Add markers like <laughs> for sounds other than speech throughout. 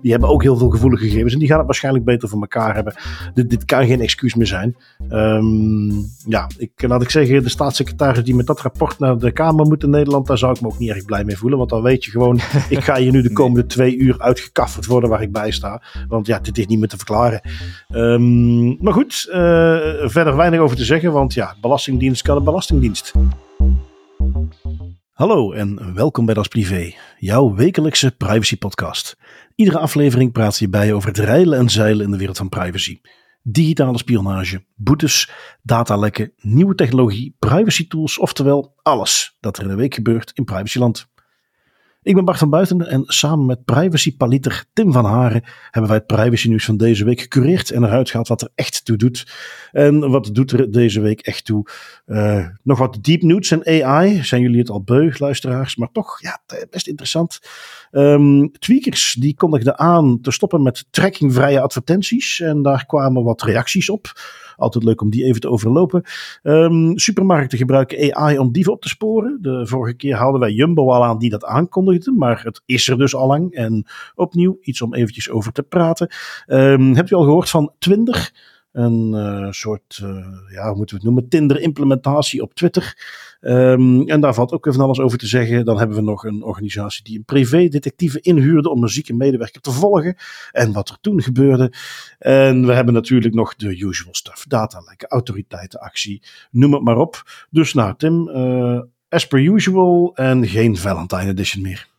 Die hebben ook heel veel gevoelige gegevens en die gaan het waarschijnlijk beter voor elkaar hebben. Dit, dit kan geen excuus meer zijn. Ehm, ja, ik, laat ik zeggen, de staatssecretaris die met dat rapport naar de Kamer moet in Nederland, daar zou ik me ook niet erg blij mee voelen. Want dan weet je gewoon, <laughs> ik ga hier nu de komende twee uur uitgekafferd worden waar ik bij sta. Want ja, dit is niet meer te verklaren. Ehm, maar goed, uh, verder weinig over te zeggen, want ja, Belastingdienst kan een Belastingdienst. Hallo en welkom bij Das Privé, jouw wekelijkse privacy podcast. Iedere aflevering praat je bij over het rijlen en zeilen in de wereld van privacy. Digitale spionage, boetes, datalekken, nieuwe technologie, privacy tools, oftewel alles dat er in de week gebeurt in privacyland. Ik ben Bart van Buiten en samen met privacy-paliter Tim van Haren hebben wij het privacy nieuws van deze week gecureerd en eruit gehaald wat er echt toe doet. En wat doet er deze week echt toe? Uh, nog wat deep news en AI. Zijn jullie het al beu, luisteraars? Maar toch, ja, best interessant. Um, tweakers die kondigden aan te stoppen met trackingvrije advertenties en daar kwamen wat reacties op. Altijd leuk om die even te overlopen. Um, supermarkten gebruiken AI om dieven op te sporen. De vorige keer hadden wij Jumbo al aan die dat aankondigde, maar het is er dus al lang. En opnieuw iets om eventjes over te praten. Um, hebt u al gehoord van Twinder? Een uh, soort, uh, ja, hoe moeten we het noemen, Tinder-implementatie op Twitter. Um, en daar valt ook weer van alles over te zeggen. Dan hebben we nog een organisatie die een privé-detectieve inhuurde om een zieke medewerker te volgen. En wat er toen gebeurde. En we hebben natuurlijk nog de usual stuff. Datalekken, autoriteitenactie, noem het maar op. Dus nou Tim, uh, as per usual en geen Valentine Edition meer.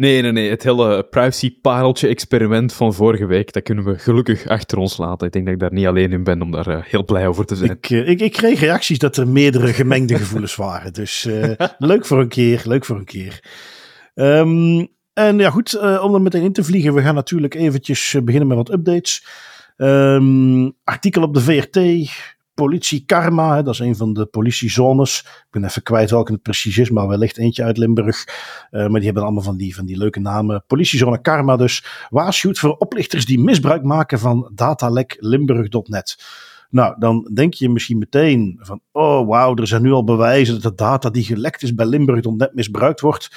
Nee, nee, nee. Het hele privacy-pareltje-experiment van vorige week, dat kunnen we gelukkig achter ons laten. Ik denk dat ik daar niet alleen in ben om daar uh, heel blij over te zijn. Ik, uh, ik, ik, kreeg reacties dat er meerdere gemengde <laughs> gevoelens waren. Dus uh, leuk voor een keer, leuk voor een keer. Um, en ja, goed, om er meteen in te vliegen. We gaan natuurlijk eventjes beginnen met wat updates. Um, artikel op de VRT politie Karma. Dat is een van de politiezones. Ik ben even kwijt welke het precies is, maar wellicht eentje uit Limburg. Uh, maar die hebben allemaal van die, van die leuke namen. Politiezone Karma dus waarschuwt voor oplichters die misbruik maken van dataleklimburg.net. Nou, dan denk je misschien meteen van, oh wauw, er zijn nu al bewijzen dat de data die gelekt is bij Limburg.net misbruikt wordt.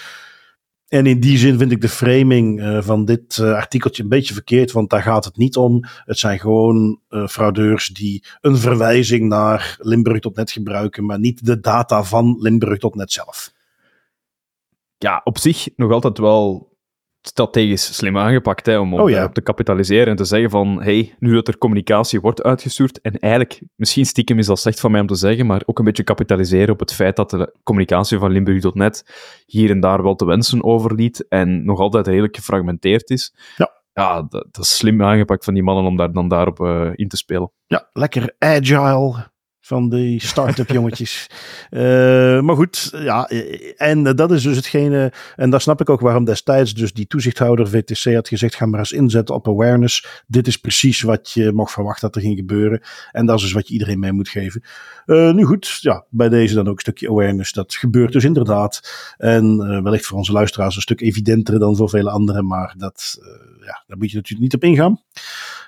En in die zin vind ik de framing uh, van dit uh, artikeltje een beetje verkeerd, want daar gaat het niet om. Het zijn gewoon uh, fraudeurs die een verwijzing naar Limburg.net gebruiken, maar niet de data van Limburg.net zelf. Ja, op zich nog altijd wel strategisch slim aangepakt hè, om op, oh, ja. te kapitaliseren en te zeggen van hey, nu dat er communicatie wordt uitgestuurd en eigenlijk, misschien stiekem is dat slecht van mij om te zeggen, maar ook een beetje kapitaliseren op het feit dat de communicatie van Limburg.net hier en daar wel te wensen overliet en nog altijd redelijk gefragmenteerd is. Ja. Ja, dat, dat is slim aangepakt van die mannen om daar dan daarop uh, in te spelen. Ja, lekker agile, van die start-up <laughs> jongetjes. Uh, maar goed, ja, en dat is dus hetgene, en daar snap ik ook waarom destijds dus die toezichthouder VTC had gezegd, ga maar eens inzetten op awareness. Dit is precies wat je mocht verwachten dat er ging gebeuren. En dat is dus wat je iedereen mee moet geven. Uh, nu goed, ja, bij deze dan ook een stukje awareness. Dat gebeurt dus inderdaad. En uh, wellicht voor onze luisteraars een stuk evidenter dan voor vele anderen, maar dat, ja, daar moet je natuurlijk niet op ingaan.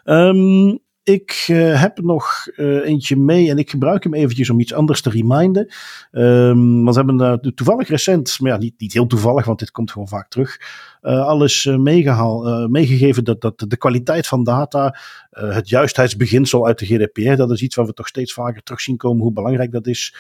Um, ik uh, heb nog uh, eentje mee en ik gebruik hem eventjes om iets anders te reminden. Um, want we hebben uh, toevallig recent, maar ja, niet, niet heel toevallig, want dit komt gewoon vaak terug. Alles meegegeven dat, dat de kwaliteit van data, het juistheidsbeginsel uit de GDPR, dat is iets wat we toch steeds vaker terug zien komen, hoe belangrijk dat is.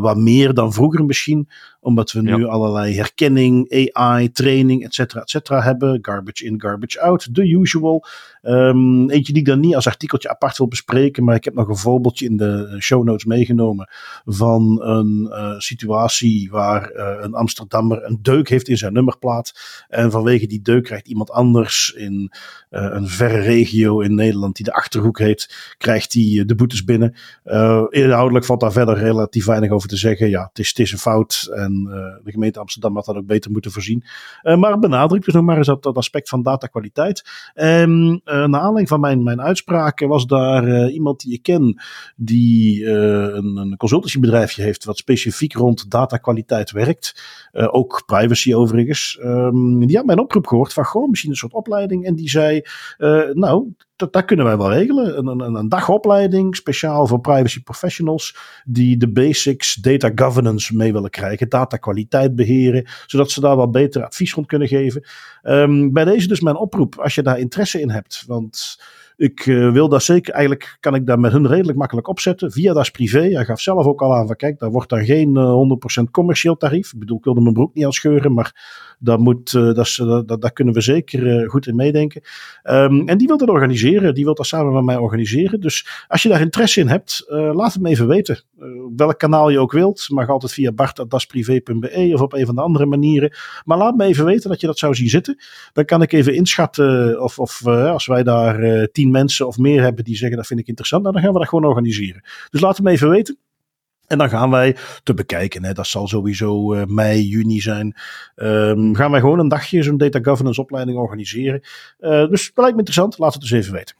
wat meer dan vroeger misschien, omdat we nu ja. allerlei herkenning, AI, training, et cetera, et cetera hebben. Garbage in, garbage out, the usual. Um, eentje die ik dan niet als artikeltje apart wil bespreken, maar ik heb nog een voorbeeldje in de show notes meegenomen van een uh, situatie waar uh, een Amsterdammer een deuk heeft in zijn nummerplaat. En vanwege die deuk krijgt iemand anders in uh, een verre regio in Nederland die de Achterhoek heet, krijgt hij de boetes binnen. inhoudelijk valt daar verder relatief weinig over te zeggen. Ja, het is, het is een fout en de gemeente Amsterdam had dat ook beter moeten voorzien. maar benadrukt dus nog maar eens dat, dat aspect van datakwaliteit. Uh, naar aanleiding van mijn, mijn uitspraken was daar iemand die ik ken, die een, een consultancybedrijfje heeft wat specifiek rond datakwaliteit werkt. ook privacy overigens. Um, die had mij mijn oproep gehoord van, goh, misschien een soort opleiding. En die zei, nou, dat, kunnen wij wel regelen. Een, een, een, dagopleiding, speciaal voor privacy professionals, die de basics data governance mee willen krijgen, data kwaliteit beheren, zodat ze daar wat beter advies rond kunnen geven. Um, bij deze dus mijn oproep, als je daar interesse in hebt, want ik uh, wil dat zeker, eigenlijk kan ik dat met hun redelijk makkelijk opzetten. Via Das Privé. Hij gaf zelf ook al aan van kijk, daar wordt dan geen uh, 100% commercieel tarief. Ik bedoel, ik wilde mijn broek niet aan scheuren, maar dat, moet, uh, dat, dat, dat, kunnen we zeker goed in meedenken. Um, en die wil dat organiseren. Die wil dat samen met mij organiseren. Dus als je daar interesse in hebt, laat het me even weten. welk kanaal je ook wilt. Mag altijd via bart.dasprivé.be of op een van de andere manieren. Maar laat me even weten dat je dat zou zien zitten. Dan kan ik even inschatten of, of als wij daar tien mensen of meer hebben die zeggen dat vind ik interessant, nou, dan gaan we dat gewoon organiseren. Dus laat het me even weten. En dan gaan wij te bekijken, hè, dat zal sowieso uh, mei, juni zijn. Um, gaan wij gewoon een dagje zo'n data governance opleiding organiseren. Uh, dus dat lijkt me interessant, laat het dus even weten.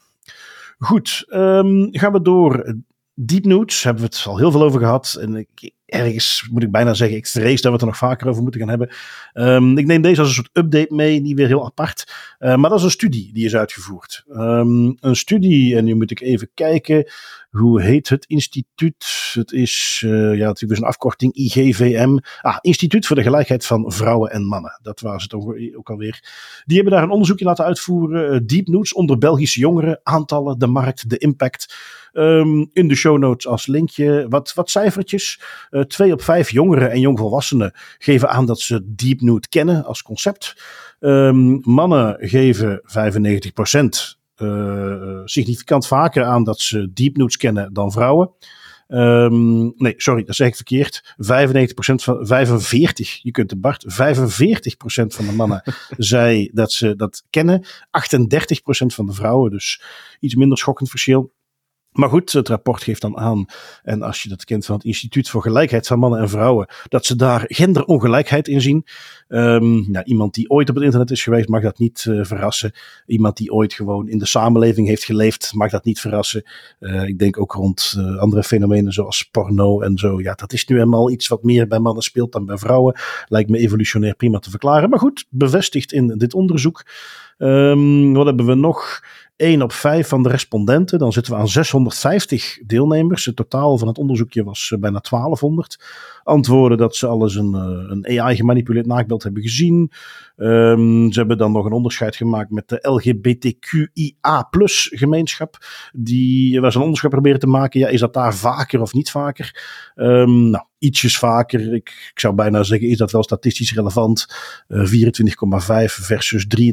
Goed, um, gaan we door. Deep Notes hebben we het al heel veel over gehad. En ik, ergens moet ik bijna zeggen, ik vrees dat we het er nog vaker over moeten gaan hebben. Um, ik neem deze als een soort update mee, niet weer heel apart. Uh, maar dat is een studie die is uitgevoerd. Um, een studie, en nu moet ik even kijken, hoe heet het instituut? Het is, uh, ja, het is een afkorting IGVM. Ah, Instituut voor de Gelijkheid van Vrouwen en Mannen. Dat was het ook, alweer. Die hebben daar een onderzoekje laten uitvoeren. Uh, Deep Notes onder Belgische jongeren. Aantallen, de markt, de impact. In de show notes als linkje. Wat, wat cijfertjes. Uh, twee op vijf jongeren en jongvolwassenen geven aan dat ze Deep Note kennen als concept. Um, mannen geven 95 procent uh, significant vaker aan dat ze deep notes kennen dan vrouwen. Um, nee, sorry, dat zeg ik verkeerd. 95% van 45, je kunt de Bart, 45% van de mannen <laughs> zei dat ze dat kennen. 38% van de vrouwen, dus iets minder schokkend verschil. Maar goed, het rapport geeft dan aan, en als je dat kent van het Instituut voor Gelijkheid van Mannen en Vrouwen, dat ze daar genderongelijkheid in zien. Um, nou, iemand die ooit op het internet is geweest, mag dat niet uh, verrassen. Iemand die ooit gewoon in de samenleving heeft geleefd, mag dat niet verrassen. Uh, ik denk ook rond uh, andere fenomenen zoals porno en zo. Ja, dat is nu eenmaal iets wat meer bij mannen speelt dan bij vrouwen. Lijkt me evolutionair prima te verklaren. Maar goed, bevestigd in dit onderzoek. Um, wat hebben we nog? 1 op 5 van de respondenten. Dan zitten we aan 650 deelnemers. Het totaal van het onderzoekje was eh, bijna 1200. Antwoorden dat ze alles een, eh, een AI-gemanipuleerd naakbeeld hebben gezien. Um, ze hebben dan nog een onderscheid gemaakt met de LGBTQIA gemeenschap. Die was een onderscheid proberen te maken. Ja, is dat daar vaker of niet vaker? Um, nou, ietsjes vaker. Ik, ik, zou bijna zeggen, is dat wel statistisch relevant? Uh, 24,5 versus 23,2.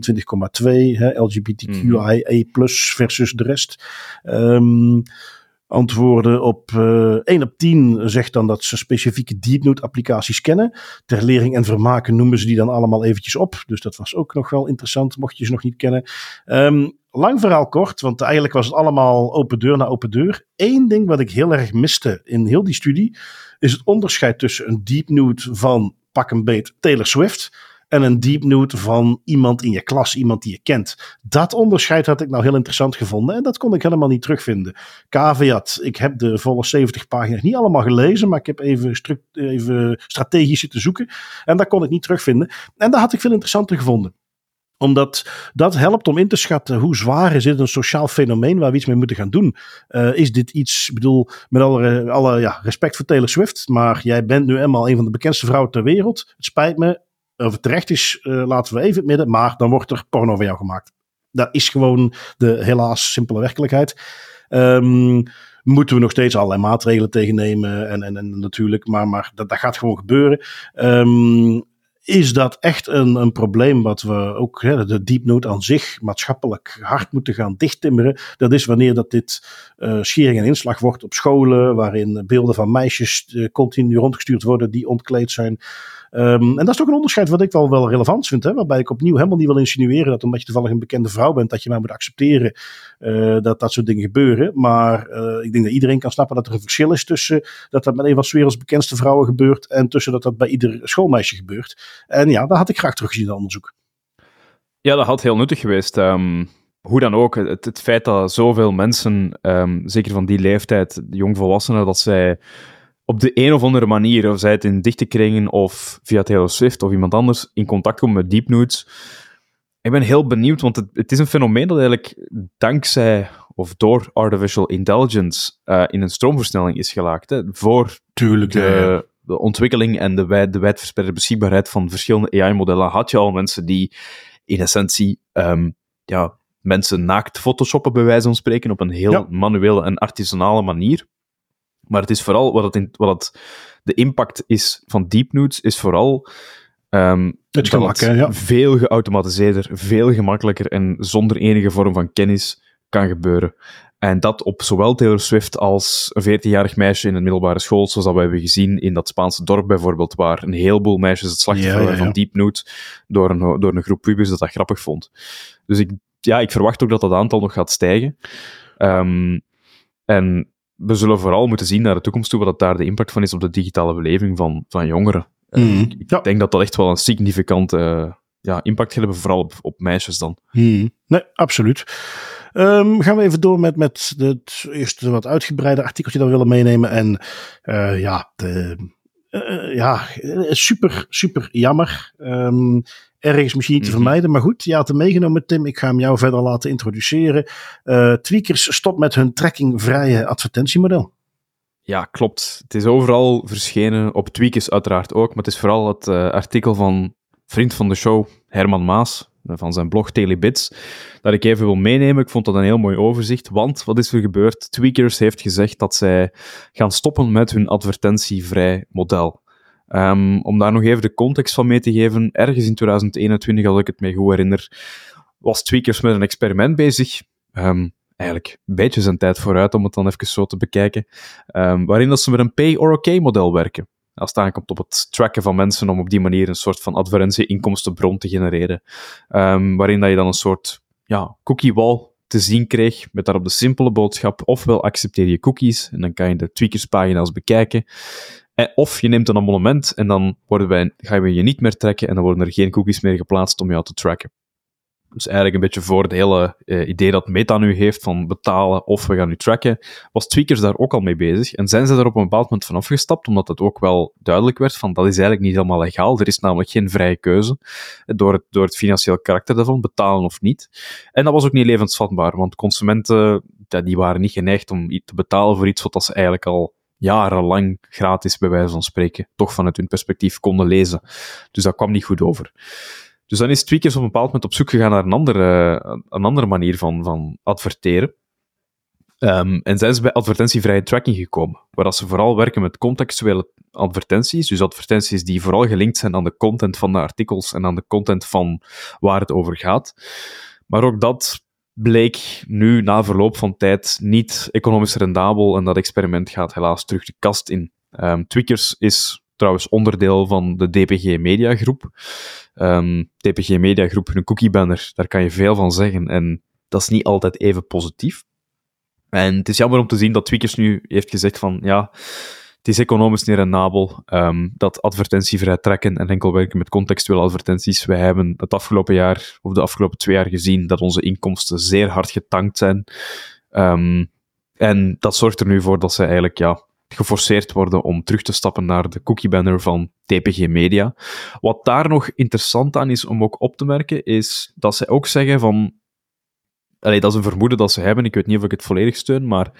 LGBTQIA plus versus de rest. Um, antwoorden op uh, 1 op 10 zegt dan dat ze specifieke DeepNote applicaties kennen. Ter lering en vermaken noemen ze die dan allemaal eventjes op. Dus dat was ook nog wel interessant, mocht je ze nog niet kennen. Um, lang verhaal kort, want eigenlijk was het allemaal open deur na open deur. Eén ding wat ik heel erg miste in heel die studie, is het onderscheid tussen een DeepNote van pak een beet Taylor Swift en een deep note van iemand in je klas, iemand die je kent. Dat onderscheid had ik nou heel interessant gevonden en dat kon ik helemaal niet terugvinden. Caveat, ik heb de volle 70 pagina's niet allemaal gelezen, maar ik heb even, even strategisch zitten zoeken en dat kon ik niet terugvinden. En dat had ik veel interessanter gevonden omdat dat helpt om in te schatten hoe zwaar is dit een sociaal fenomeen waar we iets mee moeten gaan doen. Uh, is dit iets, ik bedoel, met alle, alle ja, respect voor Taylor Swift, maar jij bent nu eenmaal een van de bekendste vrouwen ter wereld. Het spijt me, of het terecht is, uh, laten we even het midden. Maar dan wordt er porno van jou gemaakt. Dat is gewoon de helaas simpele werkelijkheid. Um, moeten we nog steeds allerlei maatregelen tegen nemen. En, en, en natuurlijk, maar, maar dat, dat gaat gewoon gebeuren. Um, is dat echt een, een probleem wat we ook, hè, de deep aan zich, maatschappelijk hard moeten gaan dichttimmeren. Dat is wanneer dat dit uh, schering en inslag wordt op scholen, waarin beelden van meisjes uh, continu rondgestuurd worden die ontkleed zijn. Um, en dat is toch een onderscheid wat ik wel, wel relevant vind. Hè? Waarbij ik opnieuw helemaal niet wil insinueren dat omdat je toevallig een bekende vrouw bent, dat je maar moet accepteren uh, dat dat soort dingen gebeuren. Maar uh, ik denk dat iedereen kan snappen dat er een verschil is tussen dat dat met een van 's werelds bekendste vrouwen gebeurt en tussen dat dat bij ieder schoolmeisje gebeurt. En ja, dat had ik graag teruggezien in het onderzoek. Ja, dat had heel nuttig geweest. Um, hoe dan ook, het, feit dat zoveel mensen, um, zeker van die leeftijd, jongvolwassenen, dat zij op de een of andere manier, of zij het in dichte kringen of via Taylor Swift of iemand anders, in contact komen met deep Ik ben heel benieuwd, want het, het is een fenomeen dat eigenlijk dankzij of door artificial intelligence uh, in een stroomversnelling is gelaakt. Hè, voor Tuurlijk, de, de ontwikkeling en de, wijd, de wijdverspreide beschikbaarheid van verschillende AI-modellen had je al mensen die in essentie um, ja, mensen naakt photoshoppen, bij wijze van spreken, op een heel ja. manuele en artisanale manier. Maar het is vooral, wat, het in, wat het, de impact is van DeepNudes, is vooral um, het gemak, het ja. veel geautomatiseerder, veel gemakkelijker en zonder enige vorm van kennis kan gebeuren. En dat op zowel Taylor Swift als een 14-jarig meisje in een middelbare school, zoals dat we hebben gezien in dat Spaanse dorp bijvoorbeeld, waar een heleboel meisjes het slachtoffer ja, ja, ja. van Deep Note door een, door een groep pubers dat dat grappig vond. Dus ik, ja, ik verwacht ook dat dat aantal nog gaat stijgen. Um, en we zullen vooral moeten zien naar de toekomst toe wat daar de impact van is op de digitale beleving van, van jongeren. Mm, ik, ik denk dat dat echt wel een significante uh, ja, impact gaat hebben, vooral op, op meisjes dan. Mm, nee, absoluut. Um, gaan we even door met, met het eerste wat uitgebreide artikeltje dat we willen meenemen. En uh, ja, de, uh, ja, super, super jammer. Um, ergens misschien niet te Mhm. vermijden. Maar goed, je had hem meegenomen, Tim. Ik ga hem jou verder laten introduceren. Uh, tweakers stopt met hun trackingvrije advertentiemodel. Ja, klopt. Het is overal verschenen, op Tweakers uiteraard ook, maar het is vooral het uh, artikel van vriend van de show, Herman Maas, van zijn blog Daily Bits, dat ik even wil meenemen. Ik vond dat een heel mooi overzicht, want wat is er gebeurd? Tweakers heeft gezegd dat zij gaan stoppen met hun advertentievrij model. Um, om daar nog even de context van mee te geven, ergens in 2021, als ik het me goed herinner, was Tweakers met een experiment bezig. Um, eigenlijk een beetje zijn tijd vooruit om het dan even zo te bekijken, um, waarin dat ze met een pay-or-okay-model werken. Als het aankomt op het tracken van mensen om op die manier een soort van advertentie-inkomstenbron te genereren. Um, waarin dat je dan een soort ja, cookie wall te zien kreeg, met daarop de simpele boodschap, ofwel accepteer je cookies, en dan kan je de tweakerspagina's bekijken, of je neemt een abonnement en dan worden wij, gaan we je niet meer trekken en dan worden er geen cookies meer geplaatst om jou te tracken. Dus eigenlijk een beetje voor het hele uh, idee dat Meta nu heeft van betalen of we gaan nu tracken, was Tweakers daar ook al mee bezig. En zijn ze daar op een bepaald moment van afgestapt, omdat het ook wel duidelijk werd van dat is eigenlijk niet helemaal legaal. Er is namelijk geen vrije keuze door het, door het financieel karakter daarvan, betalen of niet. En dat was ook niet levensvatbaar, want consumenten die waren niet geneigd om te betalen voor iets wat ze eigenlijk al jarenlang gratis, bij wijze van spreken, toch vanuit hun perspectief konden lezen. Dus dat kwam niet goed over. Dus dan is Tweakers op een bepaald moment op zoek gegaan naar een andere, een andere manier van, van adverteren. Um, en zijn ze bij advertentievrije tracking gekomen, waar ze vooral werken met contextuele advertenties, dus advertenties die vooral gelinkt zijn aan de content van de artikels en aan de content van waar het over gaat. Maar ook dat bleek nu na verloop van tijd niet economisch rendabel en dat experiment gaat helaas terug de kast in. Um, Tweakers is trouwens onderdeel van de DPG Media Groep. Um, DPG Media Groep, hun cookie banner, daar kan je veel van zeggen en dat is niet altijd even positief. En het is jammer om te zien dat Tweakers nu heeft gezegd van ja, het is economisch niet rendabel, um, dat advertentievrij trekken en enkel werken met contextuele advertenties. Wij hebben het afgelopen jaar, of de afgelopen twee jaar gezien, dat onze inkomsten zeer hard getankt zijn. Um, en dat zorgt er nu voor dat ze eigenlijk ja, geforceerd worden om terug te stappen naar de cookie banner van TPG Media. Wat daar nog interessant aan is om ook op te merken, is dat zij ook zeggen van Allee, dat is een vermoeden dat ze hebben. Ik weet niet of ik het volledig steun, maar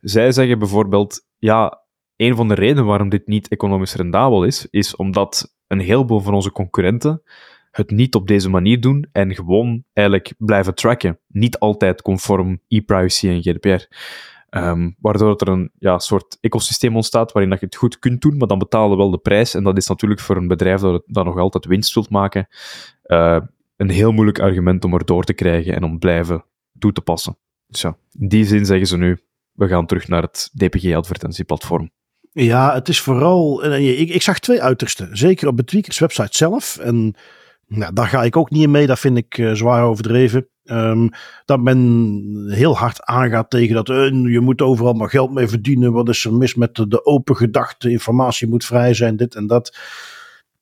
zij zeggen bijvoorbeeld, ja, een van de redenen waarom dit niet economisch rendabel is, is omdat een heleboel van onze concurrenten het niet op deze manier doen en gewoon eigenlijk blijven tracken. Niet altijd conform e-privacy en GDPR. Um, waardoor er een ja, soort ecosysteem ontstaat waarin dat je het goed kunt doen, maar dan betalen we wel de prijs. En dat is natuurlijk voor een bedrijf dat, dat nog altijd winst wilt maken, uh, een heel moeilijk argument om er door te krijgen en om blijven toe te passen. Dus ja, in die zin zeggen ze nu, we gaan terug naar het DPG-advertentieplatform. Ja, het is vooral. Ik, ik zag twee uitersten. Zeker op de Tweakers website zelf. En nou, daar ga ik ook niet in mee. Dat vind ik uh, zwaar overdreven. Um, dat men heel hard aangaat tegen dat uh, je moet overal maar geld mee verdienen. Wat is er mis met de, open gedachte? Informatie moet vrij zijn, dit en dat.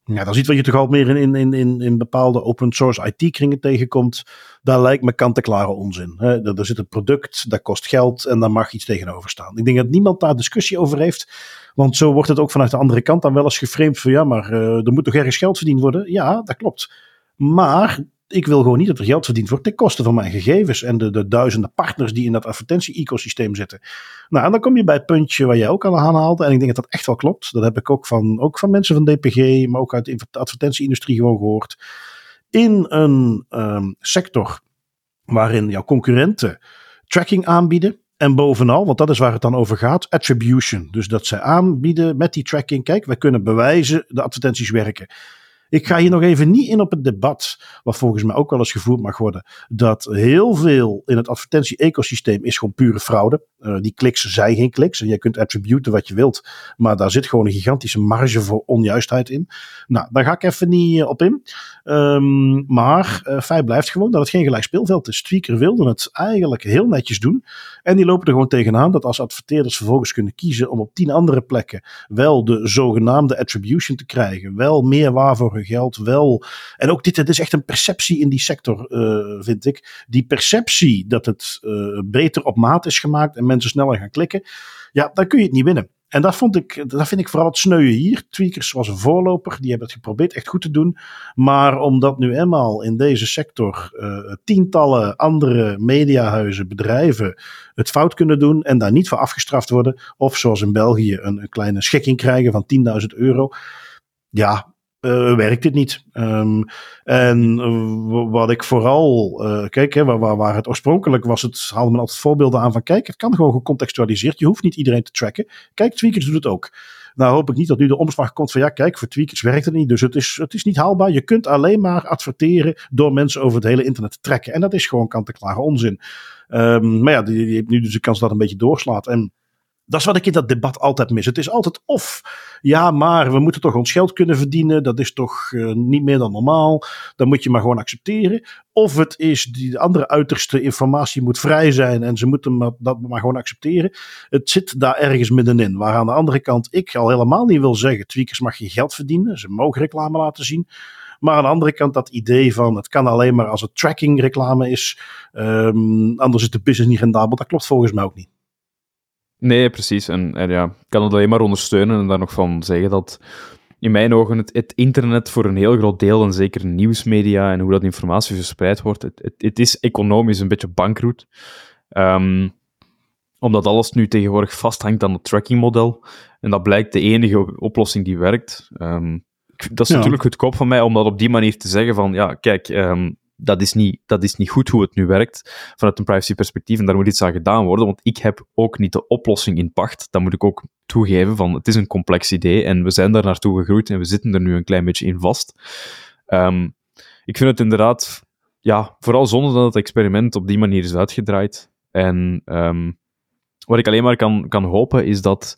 Ja, dat is iets wat je toch al meer in, in, in, in bepaalde open source IT-kringen tegenkomt. Daar lijkt me kant-en-klare onzin. Hè. Er, zit een product, dat kost geld en daar mag iets tegenover staan. Ik denk dat niemand daar discussie over heeft. Want zo wordt het ook vanuit de andere kant dan wel eens geframed van ja, maar uh, er moet toch ergens geld verdiend worden? Ja, dat klopt. Maar ik wil gewoon niet dat er geld verdiend wordt ten koste van mijn gegevens en de, de duizenden partners die in dat advertentie-ecosysteem zitten. Nou, en dan kom je bij het puntje waar jij ook al aanhaalde. En ik denk dat dat echt wel klopt. Dat heb ik ook van, ook van mensen van DPG, maar ook uit de advertentie-industrie gewoon gehoord. In een um, sector waarin jouw concurrenten tracking aanbieden. En bovenal, want dat is waar het dan over gaat, attribution. Dus dat zij aanbieden met die tracking, kijk, wij kunnen bewijzen de advertenties werken. Ik ga hier nog even niet in op het debat, wat volgens mij ook wel eens gevoerd mag worden, dat heel veel in het advertentie-ecosysteem is gewoon pure fraude. Uh, die kliks zijn geen kliks en je kunt attributen wat je wilt, maar daar zit gewoon een gigantische marge voor onjuistheid in. Nou, daar ga ik even niet uh, op in. Um, maar uh, feit blijft gewoon dat het geen gelijk speelveld is. Tweaker wilde het eigenlijk heel netjes doen en die lopen er gewoon tegenaan dat als adverteerders vervolgens kunnen kiezen om op tien andere plekken wel de zogenaamde attribution te krijgen, wel meer waarvoor geld wel. En ook dit, het is echt een perceptie in die sector, uh, vind ik. Die perceptie dat het uh, beter op maat is gemaakt en mensen sneller gaan klikken. Ja, dan kun je het niet winnen. En dat, vond ik, dat vind ik vooral het sneuwen hier. Tweakers was een voorloper, die hebben het geprobeerd echt goed te doen. Maar omdat nu eenmaal in deze sector uh, tientallen andere mediahuizen, bedrijven het fout kunnen doen en daar niet voor afgestraft worden. Of zoals in België een, een kleine schikking krijgen van 10.000 euro. Ja, uh, werkt dit niet. Um, en uh, wat ik vooral, uh, kijk, hè, waar, waar, het oorspronkelijk was, het haalde men altijd voorbeelden aan van, kijk, het kan gewoon gecontextualiseerd. Je hoeft niet iedereen te tracken. Kijk, Tweakers doet het ook. Nou hoop ik niet dat nu de omslag komt van, ja, kijk, voor Tweakers werkt het niet. Dus het is, het is niet haalbaar. Je kunt alleen maar adverteren door mensen over het hele internet te trekken. En dat is gewoon kant-en-klare onzin. Um, maar ja, die heeft nu dus de kans dat een beetje doorslaat. En dat is wat ik in dat debat altijd mis. Het is altijd of, ja, maar we moeten toch ons geld kunnen verdienen. Dat is toch uh, niet meer dan normaal. Dan moet je maar gewoon accepteren. Of het is die andere uiterste informatie moet vrij zijn en ze moeten maar, dat maar gewoon accepteren. Het zit daar ergens middenin. Waar aan de andere kant ik al helemaal niet wil zeggen: tweakers mag je geld verdienen. Ze mogen reclame laten zien. Maar aan de andere kant dat idee van het kan alleen maar als het tracking reclame is. Um, anders is de business niet rendabel. Dat klopt volgens mij ook niet. Nee, precies. En, en, ja, ik kan het alleen maar ondersteunen en daar nog van zeggen dat in mijn ogen het, het, internet voor een heel groot deel, en zeker nieuwsmedia en hoe dat informatie verspreid wordt, het, het, het is economisch een beetje bankroet. Um, omdat alles nu tegenwoordig vasthangt aan het trackingmodel. En dat blijkt de enige oplossing die werkt. Um, dat is ja. natuurlijk goedkoop van mij om dat op die manier te zeggen van, ja, kijk, um, dat is, niet, dat is niet goed hoe het nu werkt vanuit een privacy-perspectief en daar moet iets aan gedaan worden, want ik heb ook niet de oplossing in pacht. Dat moet ik ook toegeven, van het is een complex idee en we zijn daar naartoe gegroeid en we zitten er nu een klein beetje in vast. Um, ik vind het inderdaad, ja, vooral zonder dat het experiment op die manier is uitgedraaid. En um, wat ik alleen maar kan, kan hopen is dat,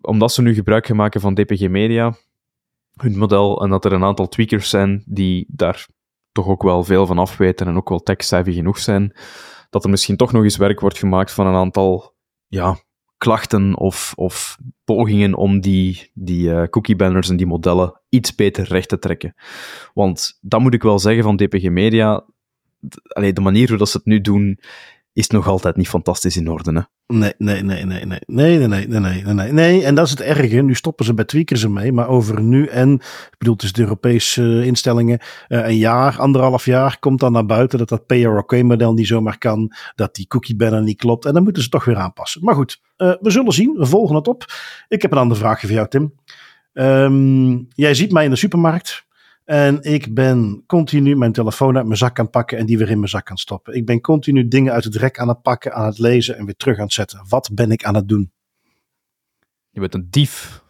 omdat ze nu gebruik gaan maken van DPG Media, hun model, en dat er een aantal tweakers zijn die daar toch ook wel veel van afweten en ook wel tech-savvy genoeg zijn, dat er misschien toch nog eens werk wordt gemaakt van een aantal ja, klachten of, of pogingen om die, die uh, cookie banners en die modellen iets beter recht te trekken. Want dat moet ik wel zeggen van DPG Media. Allee, de manier hoe dat ze het nu doen, is nog altijd niet fantastisch in orde. Hè? Nee, nee, nee, nee, nee, nee, nee, nee, nee, nee, nee. En dat is het erge. Nu stoppen ze bij tweakers ermee, maar over nu en, ik bedoel, is de Europese uh, instellingen, uh, een jaar, anderhalf jaar komt dan naar buiten dat dat pay-or-okay-model niet zomaar kan, dat die cookie banner niet klopt en dan moeten ze toch weer aanpassen. Maar goed, uh, we zullen zien. We volgen het op. Ik heb een ander vraagje voor jou, Tim. Um, jij ziet mij in de supermarkt. En ik ben continu mijn telefoon uit mijn zak aan pakken en die weer in mijn zak aan stoppen. Ik ben continu dingen uit het rek aan het pakken, aan het lezen en weer terug aan het zetten. Wat ben ik aan het doen? Je bent een dief.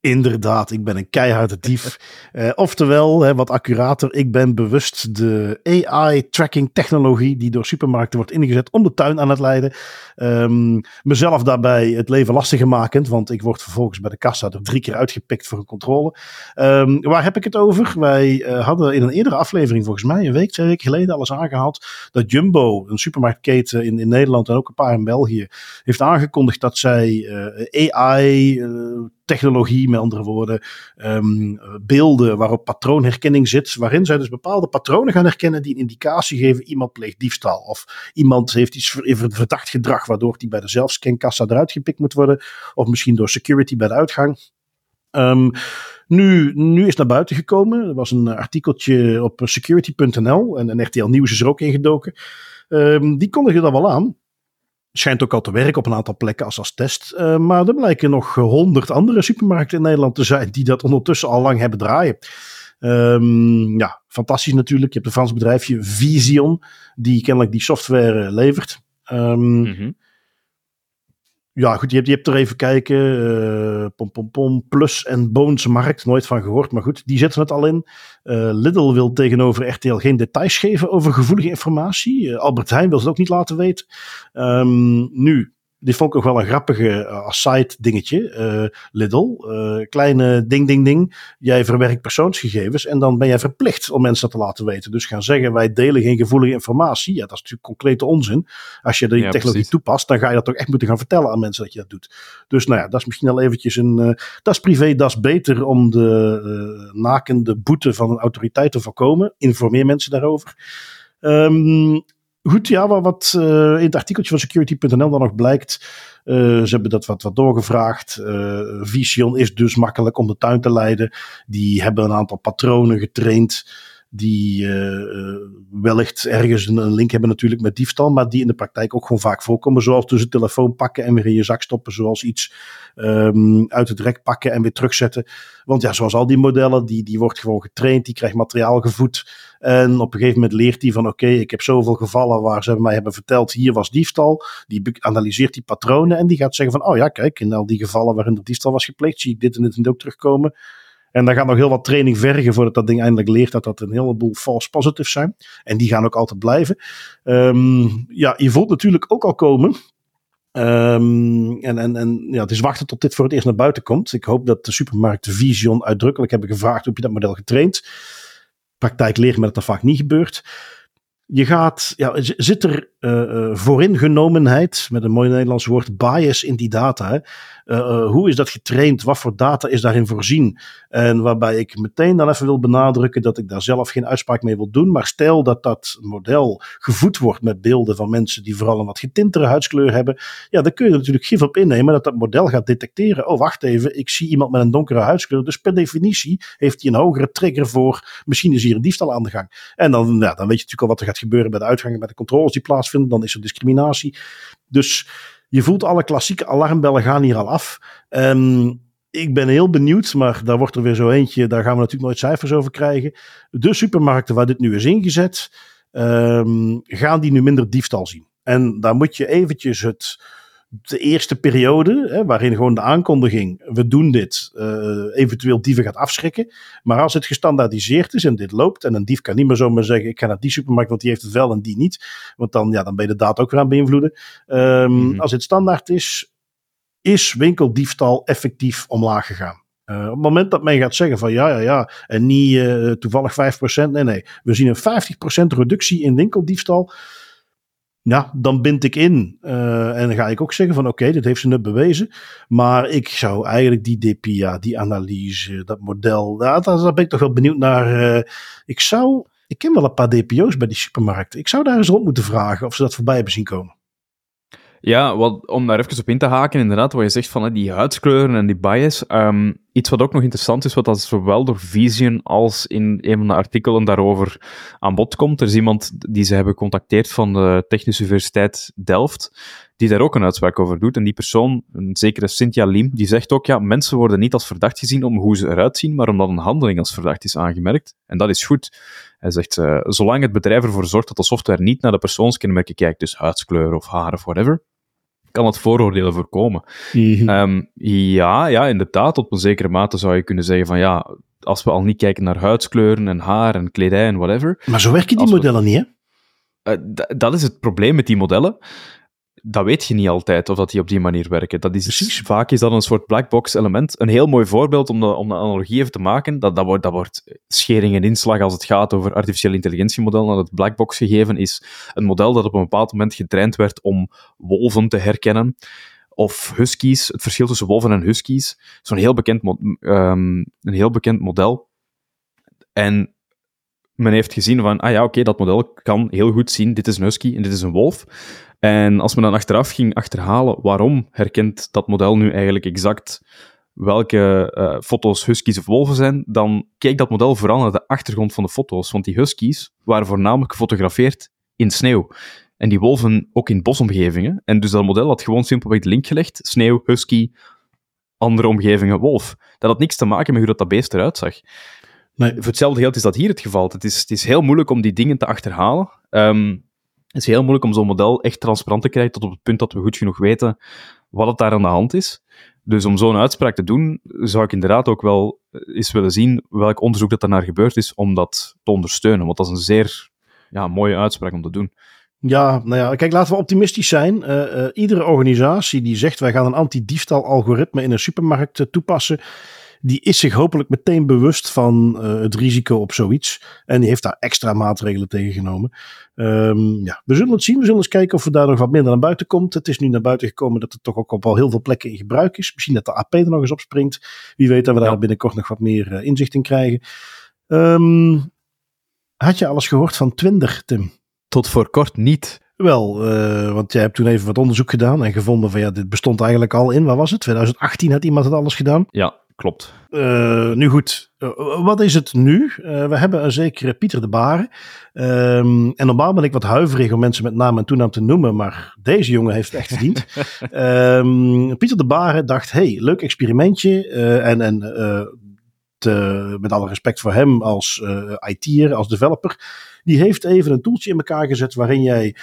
Inderdaad, ik ben een keiharde dief. uh, <laughs> oftewel, hè, wat accurater, ik ben bewust de AI-tracking technologie die door supermarkten wordt ingezet om de tuin aan het leiden. Um, mezelf daarbij het leven lastiger makend, want ik word vervolgens bij de kassa er drie keer uitgepikt voor een controle. Um, waar heb ik het over? Wij uh, hadden in een eerdere aflevering, volgens mij een week, twee weken geleden, alles aangehaald. Dat Jumbo, een supermarktketen in, in Nederland en ook een paar in België, heeft aangekondigd dat zij uh, AI technologie, met andere woorden, um, beelden waarop patroonherkenning zit, waarin zij dus bepaalde patronen gaan herkennen die een indicatie geven iemand pleegt diefstal of iemand heeft iets verdacht gedrag waardoor die bij de zelfscankassa eruit gepikt moet worden of misschien door security bij de uitgang. Um, nu, nu is naar buiten gekomen. Er was een artikeltje op security.nl en, en RTL Nieuws is er ook ingedoken. Um, die kondigen dat wel aan. Schijnt ook al te werken op een aantal plekken als, als test. Uh, maar er blijken nog honderd andere supermarkten in Nederland te zijn die dat ondertussen al lang hebben draaien. Um, ja, fantastisch natuurlijk. Je hebt een Frans bedrijfje Vision, die kennelijk die software levert. Um, ja, goed, je hebt, je hebt er even kijken. Uh, pom, pom, pom, Plus en Bones Markt, nooit van gehoord. Maar goed, die zetten het al in. Uh, Lidl wil tegenover RTL geen details geven over gevoelige informatie. Uh, Albert Heijn wil ze ook niet laten weten. Um, nu, dit vond ik ook wel een grappige uh, side dingetje. Uh, Lidl, uh, kleine ding, ding, ding. Jij verwerkt persoonsgegevens en dan ben jij verplicht om mensen dat te laten weten. Dus gaan zeggen, wij delen geen gevoelige informatie. Ja, dat is natuurlijk concrete onzin. Als je die ja, technologie precies. toepast, dan ga je dat toch echt moeten gaan vertellen aan mensen dat je dat doet. Dus nou ja, dat is misschien al eventjes een... dat is privé, dat is beter om de nakende boete van een autoriteit te voorkomen. Informeer mensen daarover. Um, Goed, ja, wat, uh, in het artikeltje van security.nl dan nog blijkt. Uh, ze hebben dat wat, wat doorgevraagd. Uh, Vision is dus makkelijk om de tuin te leiden. Die hebben een aantal patronen getraind die uh, wellicht ergens een, link hebben natuurlijk met diefstal, maar die in de praktijk ook gewoon vaak voorkomen. Zoals dus telefoon pakken en weer in je zak stoppen, zoals iets um, uit het rek pakken en weer terugzetten. Want ja, zoals al die modellen, die, die wordt gewoon getraind, die krijgt materiaal gevoed. En op een gegeven moment leert hij van oké, ik heb zoveel gevallen waar ze mij hebben verteld, hier was diefstal. Die analyseert die patronen en die gaat zeggen van oh ja, kijk, in al die gevallen waarin er diefstal was gepleegd, zie ik dit en dit en dit ook terugkomen. En dan gaat nog heel wat training vergen voordat dat ding eindelijk leert dat dat een heleboel false positives zijn. En die gaan ook altijd blijven. Um, ja, je voelt natuurlijk ook al komen. Um, en en, en ja, het is wachten tot dit voor het eerst naar buiten komt. Ik hoop dat de supermarkten Vision uitdrukkelijk hebben gevraagd heb je dat model getraind. Praktijk leert me dat dat vaak niet gebeurt je gaat, ja, zit er uh, vooringenomenheid, met een mooi Nederlands woord, bias in die data? Uh, hoe is dat getraind? Wat voor data is daarin voorzien? En waarbij ik meteen dan even wil benadrukken dat ik daar zelf geen uitspraak mee wil doen. Maar stel dat dat model gevoed wordt met beelden van mensen die vooral een wat getintere huidskleur hebben. Ja, dan kun je er natuurlijk gif op innemen dat dat model gaat detecteren. Oh, wacht even, ik zie iemand met een donkere huidskleur. Dus per definitie heeft hij een hogere trigger voor, misschien is hier een diefstal aan de gang. En dan, ja, dan weet je natuurlijk al wat er gaat gebeuren bij de uitgangen, bij de controles die plaatsvinden. Dan is er discriminatie. Dus je voelt alle klassieke alarmbellen gaan hier al af. Um, ik ben heel benieuwd, maar daar wordt er weer zo eentje. Daar gaan we natuurlijk nooit cijfers over krijgen. De supermarkten waar dit nu is ingezet, um, gaan die nu minder diefstal zien. En daar moet je eventjes het de eerste periode, hè, waarin gewoon de aankondiging, we doen dit, uh, eventueel dieven gaat afschrikken. Maar als het gestandaardiseerd is en dit loopt, en een dief kan niet meer zomaar zeggen, ik ga naar die supermarkt, want die heeft het wel en die niet. Want dan, ja, dan ben je de data ook weer aan beïnvloeden. Um, mm -hmm. Als het standaard is, is winkeldiefstal effectief omlaag gegaan. Uh, op het moment dat men gaat zeggen van ja, ja, ja, en niet uh, toevallig 5%, nee, nee, we zien een 50% reductie in winkeldiefstal ja, dan bind ik in. Uh, en dan ga ik ook zeggen van oké, okay, dit heeft ze net bewezen. Maar ik zou eigenlijk die DPA, die analyse, dat model, daar, ben ik toch wel benieuwd naar. Uh, ik zou, ik ken wel een paar DPO's bij die supermarkten. Ik zou daar eens rond moeten vragen of ze dat voorbij hebben zien komen. Ja, wat, om daar even op in te haken, inderdaad, wat je zegt van die huidskleuren en die bias. Um, iets wat ook nog interessant is, wat dat zowel door Vision als in een van de artikelen daarover aan bod komt. Er is iemand die ze hebben gecontacteerd van de Technische Universiteit Delft, die daar ook een uitspraak over doet. En die persoon, een zekere Cynthia Lim, die zegt ook, ja, mensen worden niet als verdacht gezien om hoe ze eruit zien, maar omdat een handeling als verdacht is aangemerkt. En dat is goed. Hij zegt, uh, zolang het bedrijf ervoor zorgt dat de software niet naar de persoonskenmerken kijkt, dus huidskleur of haar of whatever, kan het vooroordelen voorkomen. Mm um, ja, ja, inderdaad, tot een zekere mate zou je kunnen zeggen van ja, als we al niet kijken naar huidskleuren en haar en kledij en whatever. Maar zo werken die modellen niet, hè? Uh, dat is het probleem met die modellen dat weet je niet altijd of dat die op die manier werken. Dat is, Precies. Vaak is dat een soort blackbox element. Een heel mooi voorbeeld om de, om de analogie even te maken, dat, dat, wordt, dat wordt schering en inslag als het gaat over artificiële intelligentiemodellen. Dat het blackbox gegeven is een model dat op een bepaald moment getraind werd om wolven te herkennen. Of huskies, het verschil tussen wolven en huskies. Zo'n heel, bekend um, een heel bekend model. En men heeft gezien van, ah ja, oké, dat model kan heel goed zien, dit is een husky en dit is een wolf. En als men dan achteraf ging achterhalen waarom herkent dat model nu eigenlijk exact welke uh, foto's huskies of wolven zijn, dan keek dat model vooral naar de achtergrond van de foto's. Want die huskies waren voornamelijk gefotografeerd in sneeuw. En die wolven ook in bosomgevingen. En dus dat model had gewoon simpelweg de link gelegd. Sneeuw, husky, andere omgevingen, wolf. Dat had niks te maken met hoe dat, dat beest eruit zag. Voor hetzelfde geld is dat hier het geval. Het is, het is heel moeilijk om die dingen te achterhalen. Um, het is heel moeilijk om zo'n model echt transparant te krijgen tot op het punt dat we goed genoeg weten wat het daar aan de hand is. Dus om zo'n uitspraak te doen, zou ik inderdaad ook wel eens willen zien welk onderzoek dat daarnaar gebeurd is om dat te ondersteunen. Want dat is een zeer ja, mooie uitspraak om te doen. Ja, nou ja, kijk, laten we optimistisch zijn. Uh, uh, iedere organisatie die zegt wij gaan een anti-diefstal algoritme in een supermarkt uh, toepassen, die is zich hopelijk meteen bewust van het risico op zoiets. En die heeft daar extra maatregelen tegen genomen. Um, ja, we zullen het zien. We zullen eens kijken of er daar nog wat minder naar buiten komt. Het is nu naar buiten gekomen dat het toch ook op al heel veel plekken in gebruik is. Misschien dat de AP er nog eens op springt. Wie weet dat we daar binnenkort nog wat meer inzicht in krijgen. Um, had je alles gehoord van Twinder, Tim? Tot voor kort niet. Wel, uh, want jij hebt toen even wat onderzoek gedaan en gevonden van ja, dit bestond eigenlijk al in, waar was het? 2018 had iemand het alles gedaan? Ja, klopt. Uh, nu goed, uh, wat is het nu? we hebben een zekere Pieter de Baren. Um, en normaal ben ik wat huiverig om mensen met naam en toenaam te noemen, maar deze jongen heeft het echt verdiend. um, <laughs> Pieter de Baren dacht, hey, leuk experimentje. en en te, met alle respect voor hem als IT'er, als developer die heeft even een toeltje in elkaar gezet waarin jij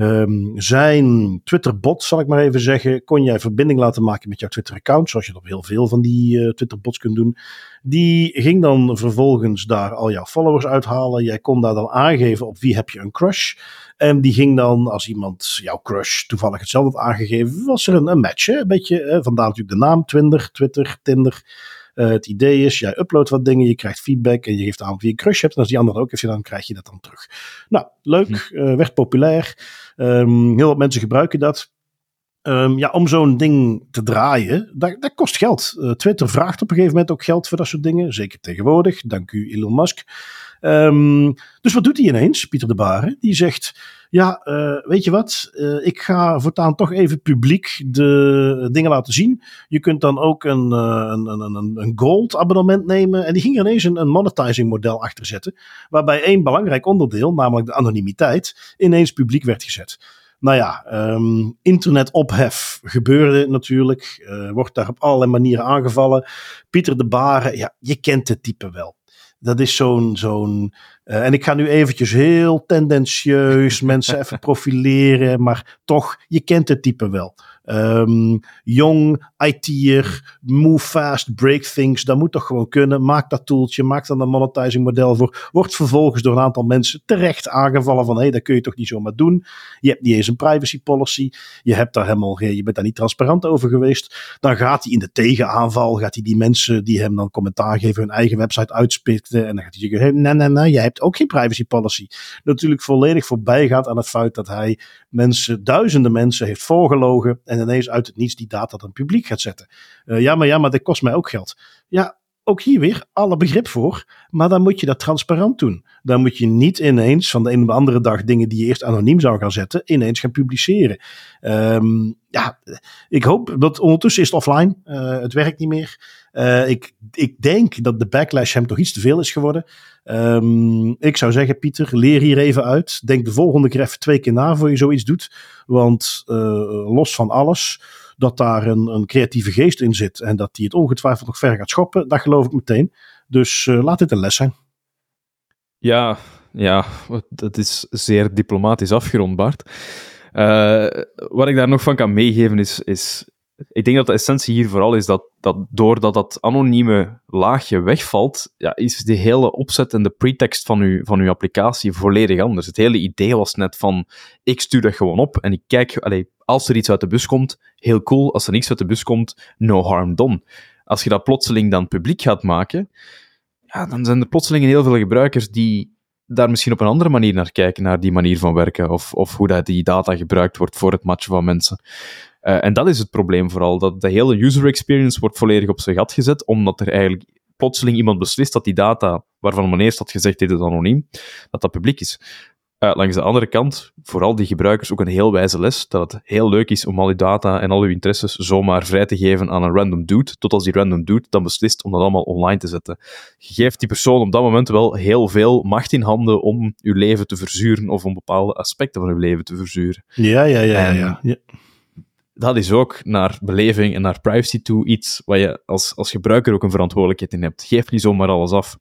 um, zijn Twitter-bot, zal ik maar even zeggen, kon jij verbinding laten maken met jouw Twitter-account, zoals je dat op heel veel van die uh, Twitter-bots kunt doen. Die ging dan vervolgens daar al jouw followers uithalen. Jij kon daar dan aangeven op wie heb je een crush. En die ging dan, als iemand jouw crush toevallig hetzelfde had aangegeven, was er een, een match. Een beetje, vandaar natuurlijk de naam, Twinder, Twitter, Tinder. Uh, het idee is, jij uploadt wat dingen, je krijgt feedback en je geeft aan wie je crush hebt. En als die ander ook heeft dan krijg je dat dan terug. Nou, leuk, uh, werd populair. Um, heel wat mensen gebruiken dat. Um, ja, om zo'n ding te draaien, dat, dat kost geld. Uh, Twitter vraagt op een gegeven moment ook geld voor dat soort dingen. Zeker tegenwoordig, dank u Elon Musk. Um, dus wat doet hij ineens, Pieter de Baren? Die zegt, ja, uh, weet je wat, uh, ik ga voortaan toch even publiek de dingen laten zien. Je kunt dan ook een, uh, een, een, een gold abonnement nemen. En die ging ineens een, een monetizing model achter zetten. Waarbij één belangrijk onderdeel, namelijk de anonimiteit, ineens publiek werd gezet. Nou ja, um, internetophef gebeurde natuurlijk. Wordt daar op allerlei manieren aangevallen. Pieter de Baren, ja, je kent het type wel. Dat is zo'n. zo'n uh, en ik ga nu eventjes heel tendentieus <laughs> mensen even profileren. Maar toch, je kent het type wel. Um, jong, IT'er, move fast, break things. Dat moet toch gewoon kunnen. Maak dat toeltje, maak dan een monetizing model voor. Wordt vervolgens door een aantal mensen terecht aangevallen van hé, hey, dat kun je toch niet zomaar doen. Je hebt niet eens een privacy policy. Je, hebt daar helemaal, je bent daar niet transparant over geweest. Dan gaat hij in de tegenaanval, gaat hij die mensen die hem dan commentaar geven hun eigen website uitspitten. En dan gaat hij zeggen, nee, nee, nee, jij hebt ook geen privacy policy. Natuurlijk volledig voorbij gaat aan het feit dat hij mensen, duizenden mensen heeft voorgelogen en ineens uit het niets die data dan publiek gaat zetten. Uh, ja, maar ja, maar dat kost mij ook geld. Ja, ook hier weer alle begrip voor. Maar dan moet je dat transparant doen. Dan moet je niet ineens van de een op de andere dag dingen die je eerst anoniem zou gaan zetten, ineens gaan publiceren. Um, ja, ik hoop dat ondertussen is het offline. Uh, het werkt niet meer. Uh, ik, ik denk dat de backlash hem toch iets te veel is geworden. Um, ik zou zeggen, Pieter, leer hier even uit. Denk de volgende keer even twee keer na voor je zoiets doet. Want uh, los van alles dat daar een, een creatieve geest in zit en dat die het ongetwijfeld nog ver gaat schoppen, dat geloof ik meteen. Dus uh, laat dit een les zijn. Ja, ja, dat is zeer diplomatisch afgerond, Bart. Uh, wat ik daar nog van kan meegeven is, is ik denk dat de essentie hier vooral is dat, dat doordat dat anonieme laagje wegvalt, ja, is de hele opzet en de pretext van uw, van uw applicatie volledig anders. Het hele idee was net van, ik stuur dat gewoon op en ik kijk, allee, als er iets uit de bus komt, heel cool. Als er niks uit de bus komt, no harm done. Als je dat plotseling dan publiek gaat maken, ja, dan zijn er plotseling heel veel gebruikers die daar misschien op een andere manier naar kijken, naar die manier van werken, of, of hoe dat die data gebruikt wordt voor het matchen van mensen. Uh, en dat is het probleem vooral, dat de hele user experience wordt volledig op zijn gat gezet, omdat er eigenlijk plotseling iemand beslist dat die data, waarvan men eerst had gezegd dit is anoniem, dat dat publiek is. Uh, langs de andere kant, vooral die gebruikers ook een heel wijze les, dat het heel leuk is om al die data en al uw interesses zomaar vrij te geven aan een random dude, tot als die random dude dan beslist om dat allemaal online te zetten. Je geeft die persoon op dat moment wel heel veel macht in handen om uw leven te verzuren of om bepaalde aspecten van uw leven te verzuren. Ja, ja, ja. ja, ja. Dat is ook naar beleving en naar privacy toe iets waar je als, als gebruiker ook een verantwoordelijkheid in hebt. Geef niet zomaar alles af.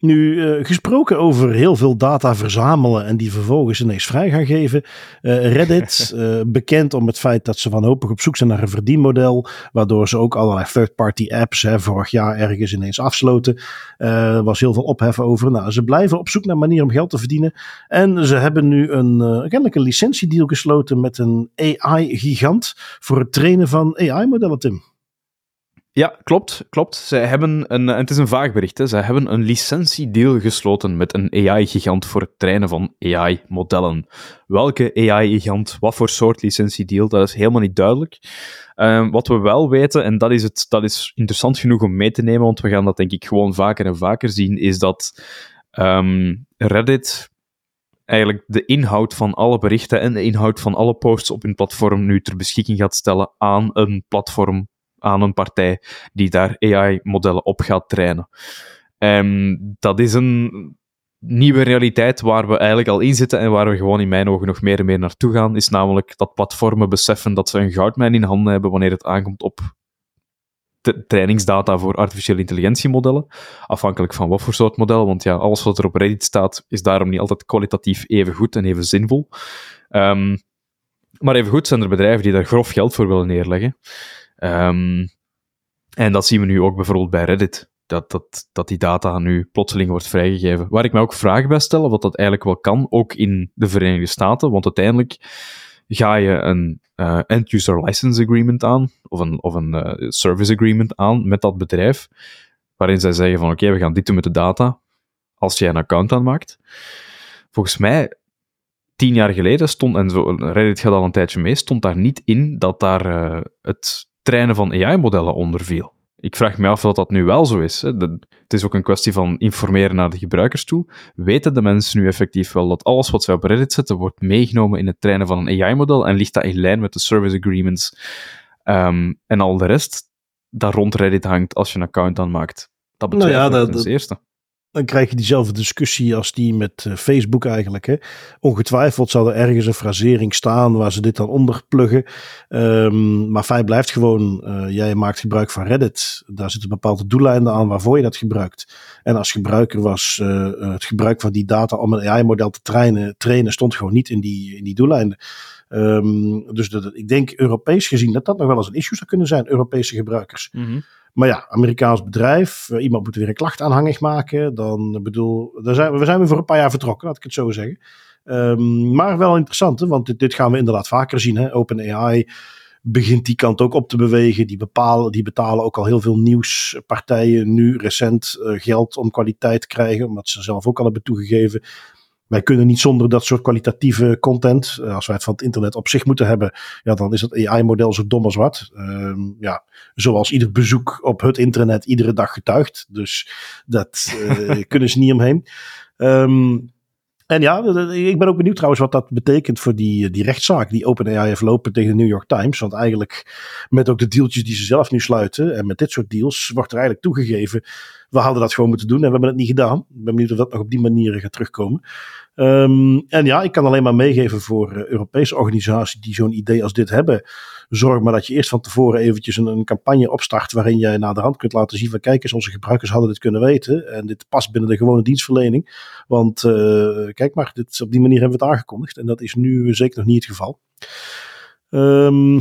Nu, uh, gesproken over heel veel data verzamelen en die vervolgens ineens vrij gaan geven. Uh, Reddit, uh, <laughs> bekend om het feit dat ze wanhopig op zoek zijn naar een verdienmodel, waardoor ze ook allerlei third-party apps hè, vorig jaar ergens ineens afsloten. Er was heel veel ophef over. Nou, ze blijven op zoek naar manieren om geld te verdienen. En ze hebben nu een, kennelijk een licentiedeal gesloten met een AI-gigant voor het trainen van AI-modellen, Tim. Ja, klopt. klopt. Zij hebben een, het is een vaag bericht, hè. zij hebben een licentiedeal gesloten met een AI-gigant voor het trainen van AI-modellen. Welke AI-gigant, wat voor soort licentiedeal, dat is helemaal niet duidelijk. Um, wat we wel weten, en dat is, het, dat is interessant genoeg om mee te nemen, want we gaan dat denk ik gewoon vaker en vaker zien, is dat um, Reddit eigenlijk de inhoud van alle berichten en de inhoud van alle posts op hun platform nu ter beschikking gaat stellen aan een platform aan een partij die daar AI-modellen op gaat trainen. En dat is een nieuwe realiteit waar we eigenlijk al in zitten en waar we gewoon in mijn ogen nog meer en meer naartoe gaan, is namelijk dat platformen beseffen dat ze een goudmijn in handen hebben wanneer het aankomt op trainingsdata voor artificiële intelligentiemodellen, afhankelijk van wat voor soort model, want ja, alles wat er op Reddit staat is daarom niet altijd kwalitatief even goed en even zinvol. Um, maar evengoed zijn er bedrijven die daar grof geld voor willen neerleggen. Um, en dat zien we nu ook bijvoorbeeld bij Reddit. Dat, dat, dat die data nu plotseling wordt vrijgegeven. Waar ik me ook vragen bij stel, wat dat eigenlijk wel kan, ook in de Verenigde Staten. Want uiteindelijk ga je een uh, end-user license agreement aan, of een, of een uh, service agreement aan met dat bedrijf, waarin zij zeggen van oké, we gaan dit doen met de data, als jij een account aanmaakt. Volgens mij, tien jaar geleden stond, en zo, Reddit gaat al een tijdje mee, stond daar niet in dat daar uh, het trainen van AI-modellen onder viel. Ik vraag me af of dat nu wel zo is. Hè. het is ook een kwestie van informeren naar de gebruikers toe. Weten de mensen nu effectief wel dat alles wat zij op Reddit zetten wordt meegenomen in het trainen van een AI-model en ligt dat in lijn met de service agreements um, en al de rest dat rond Reddit hangt als je een account aanmaakt? Dat betekent nou ja, dat, eerste dan krijg je diezelfde discussie als die met eh, Facebook eigenlijk. Hè. Ongetwijfeld zal er ergens een frasering staan waar ze dit dan onder pluggen. Um, maar feit blijft gewoon, uh, jij maakt gebruik van Reddit. Daar zitten bepaalde doeleinden aan waarvoor je dat gebruikt. En als gebruiker was uh, het gebruik van die data om een AI-model te trainen, trainen, stond gewoon niet in die, in die doeleinden. Um, dus dat, ik denk Europees gezien dat dat nog wel eens een issue zou kunnen zijn, Europese gebruikers. Mm maar ja, Amerikaans bedrijf, eh, iemand moet weer een klacht aanhangig maken. Dan bedoel, daar zijn, we zijn weer voor een paar jaar vertrokken, laat ik het zo zeggen. Um, maar wel interessant, want dit, gaan we inderdaad vaker zien. OpenAI begint die kant ook op te bewegen. Die, bepalen, die betalen ook al heel veel nieuwspartijen nu recent uh, geld om kwaliteit te krijgen, omdat ze zelf ook al hebben toegegeven wij kunnen niet zonder dat soort kwalitatieve content. Eh, als wij het van het internet op zich moeten hebben, ja, dan is het AI-model zo dom als wat. Uh, ja, zoals ieder bezoek op het internet iedere dag getuigt. Dus dat uh, <laughs> kunnen ze niet omheen. Um, en ja, ik ben ook benieuwd trouwens wat dat betekent voor die, die rechtszaak die OpenAI heeft lopen tegen de New York Times. Want eigenlijk met ook de dealtjes die ze zelf nu sluiten en met dit soort deals wordt er eigenlijk toegegeven, we hadden dat gewoon moeten doen en we hebben het niet gedaan. Ik ben benieuwd of dat nog op die manier gaat terugkomen. Um, en ja, ik kan alleen maar meegeven voor uh, Europese organisaties die zo'n idee als dit hebben. Zorg maar dat je eerst van tevoren eventjes een, een campagne opstart waarin je naar de hand kunt laten zien van kijk eens, onze gebruikers hadden dit kunnen weten. En dit past binnen de gewone dienstverlening. Want uh, kijk maar, dit, op die manier hebben we het aangekondigd. En dat is nu zeker nog niet het geval. Um,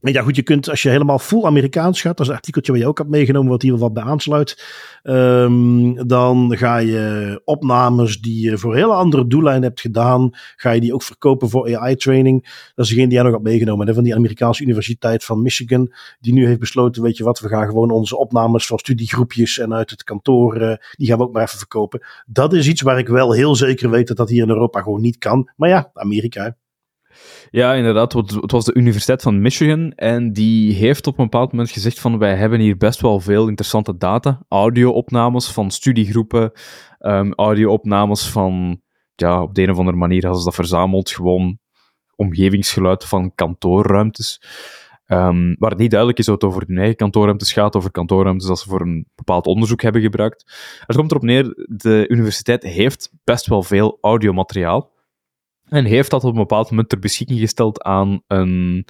ja, goed, je kunt als je helemaal full Amerikaans gaat, dat is een artikeltje waar je ook hebt meegenomen, wat hier wat bij aansluit. Um, dan ga je opnames die je voor hele andere doeleinden hebt gedaan, ga je die ook verkopen voor AI-training. Dat is degene die jij nog hebt meegenomen, hè, van die Amerikaanse Universiteit van Michigan, die nu heeft besloten, weet je wat, we gaan gewoon onze opnames van studiegroepjes en uit het kantoor, uh, die gaan we ook maar even verkopen. Dat is iets waar ik wel heel zeker weet dat dat hier in Europa gewoon niet kan. Maar ja, Amerika. Ja, inderdaad. Het was de Universiteit van Michigan en die heeft op een bepaald moment gezegd van wij hebben hier best wel veel interessante data. Audio-opnames van studiegroepen, um, audio-opnames van ja, op de een of andere manier hadden ze dat verzameld, gewoon omgevingsgeluid van kantoorruimtes. Um, waar het niet duidelijk is of het over hun eigen kantoorruimtes gaat, over kantoorruimtes dat ze voor een bepaald onderzoek hebben gebruikt. Het komt erop neer, de universiteit heeft best wel veel audiomateriaal. En heeft dat op een bepaald moment ter beschikking gesteld aan een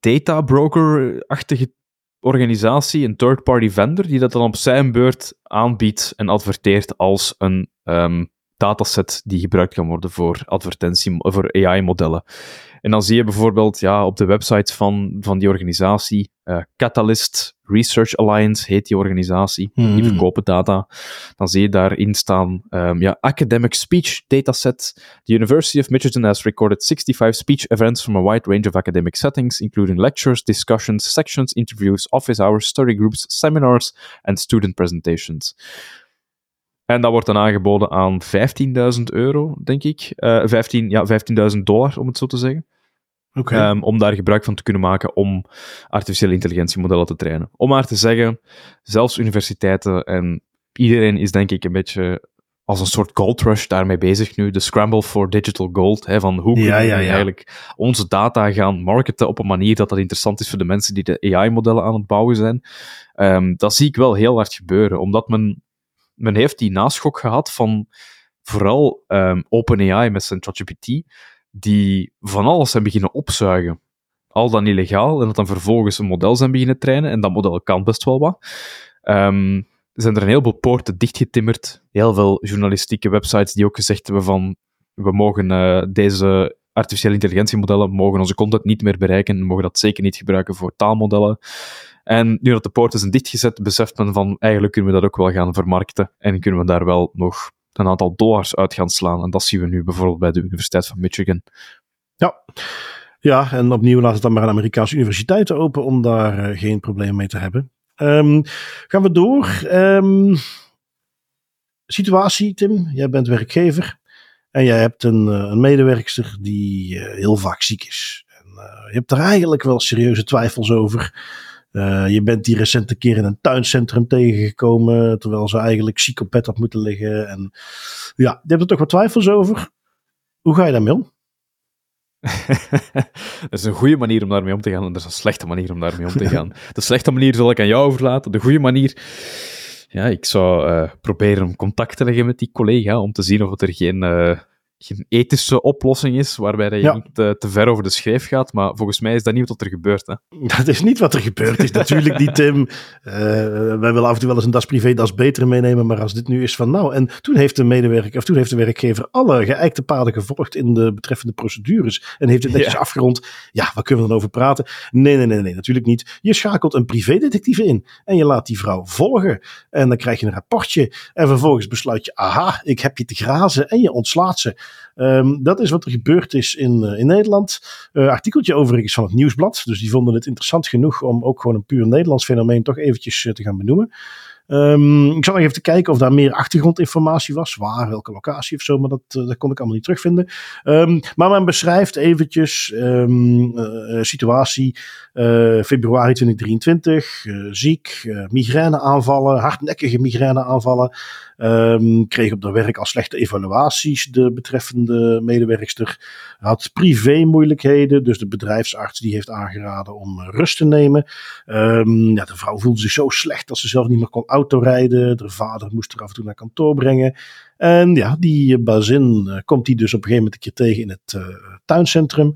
data broker-achtige organisatie, een third-party vendor, die dat dan op zijn beurt aanbiedt en adverteert als een um, dataset die gebruikt kan worden voor advertentie, voor AI-modellen. En dan zie je bijvoorbeeld ja, op de website van, van die organisatie, uh, Catalyst Research Alliance heet die organisatie, die hmm. verkopen data. Dan zie je daarin staan, um, ja, Academic Speech Dataset. The University of Michigan has recorded 65 speech events from a wide range of academic settings, including lectures, discussions, sections, interviews, office hours, study groups, seminars and student presentations. En dat wordt dan aangeboden aan 15.000 euro, denk ik. Uh, 15, ja, 15.000 dollar, om het zo te zeggen. Okay. Um, om daar gebruik van te kunnen maken om artificiële intelligentiemodellen te trainen. Om maar te zeggen, zelfs universiteiten en iedereen is denk ik een beetje als een soort gold rush daarmee bezig nu. De scramble for digital gold. Hè, van hoe kunnen we eigenlijk onze data gaan marketen op een manier dat dat interessant is voor de mensen die de AI-modellen aan het bouwen zijn. Um, dat zie ik wel heel hard gebeuren, omdat men men heeft die naschok gehad van vooral um, OpenAI met zijn ChatGPT, die van alles zijn beginnen opzuigen. Al dan illegaal, en dat dan vervolgens een model zijn beginnen trainen, en dat model kan best wel wat. Um, zijn er een heleboel poorten dichtgetimmerd. Heel veel journalistieke websites die ook gezegd hebben van we mogen uh, deze artificiële intelligentiemodellen mogen onze content niet meer bereiken en mogen dat zeker niet gebruiken voor taalmodellen. En nu dat de poorten zijn dichtgezet, beseft men van eigenlijk kunnen we dat ook wel gaan vermarkten en kunnen we daar wel nog een aantal dollars uit gaan slaan. En dat zien we nu bijvoorbeeld bij de Universiteit van Michigan. Ja. Ja, en opnieuw laat het dan maar een Amerikaanse universiteiten open om daar uh, geen probleem mee te hebben. Um, gaan we door. Um, situatie, Tim. Jij bent werkgever en jij hebt een, eh, een medewerkster die uh, heel vaak ziek is. En, je hebt er eigenlijk wel serieuze twijfels over. Uh, je bent die recente keer in een tuincentrum tegengekomen, terwijl ze eigenlijk ziek op bed had moeten liggen. En ja, je hebt er toch wat twijfels over. Hoe ga je daarmee om? <laughs> dat is een goede manier om daarmee om te gaan en dat is een slechte manier om daarmee om te gaan. <laughs> De slechte manier zal ik aan jou overlaten. De goede manier, ja, ik zou uh, proberen om contact te leggen met die collega om te zien of er geen... Uh, geen ethische oplossing is, waarbij je niet te, te, ver over de schijf gaat. Maar volgens mij is dat niet wat er gebeurt. Hè? <laughs> Dat is niet wat er gebeurd is. Natuurlijk niet, Tim. Uh, wij willen af en toe wel eens een das privé, das beter meenemen. Maar als dit nu is van nou. En toen heeft de medewerker, of toen heeft de werkgever alle geëikte paden gevolgd in de betreffende procedures. En heeft het netjes afgerond. Ja, waar kunnen we dan over praten? Nee, nee, nee, nee, natuurlijk niet. Je schakelt een privédetectieve in. En je laat die vrouw volgen. En dan krijg je een rapportje. En vervolgens besluit je, aha, ik heb je te grazen. En je ontslaat ze. Um, dat is wat er gebeurd is in, uh, in Nederland. Uh, artikeltje overigens van het Nieuwsblad. Dus die vonden het interessant genoeg om ook gewoon een puur Nederlands fenomeen toch eventjes uh, te gaan benoemen. Um, ik zal nog even kijken of daar meer achtergrondinformatie was. Waar, welke locatie of zo, maar dat, dat kon ik allemaal niet terugvinden. Um, maar men beschrijft eventjes um, situatie februari 2023. ziek, migraineaanvallen, hardnekkige migraineaanvallen. kreeg op de werk al slechte evaluaties de betreffende medewerkster. Had privé moeilijkheden, dus de bedrijfsarts die heeft aangeraden om rust te nemen. ja, de vrouw voelde zich zo slecht dat ze zelf niet meer kon autorijden. De vader moest er af en toe naar kantoor brengen. En ja, die bazin uh, komt hij dus op een gegeven moment een keer tegen in het uh, tuincentrum.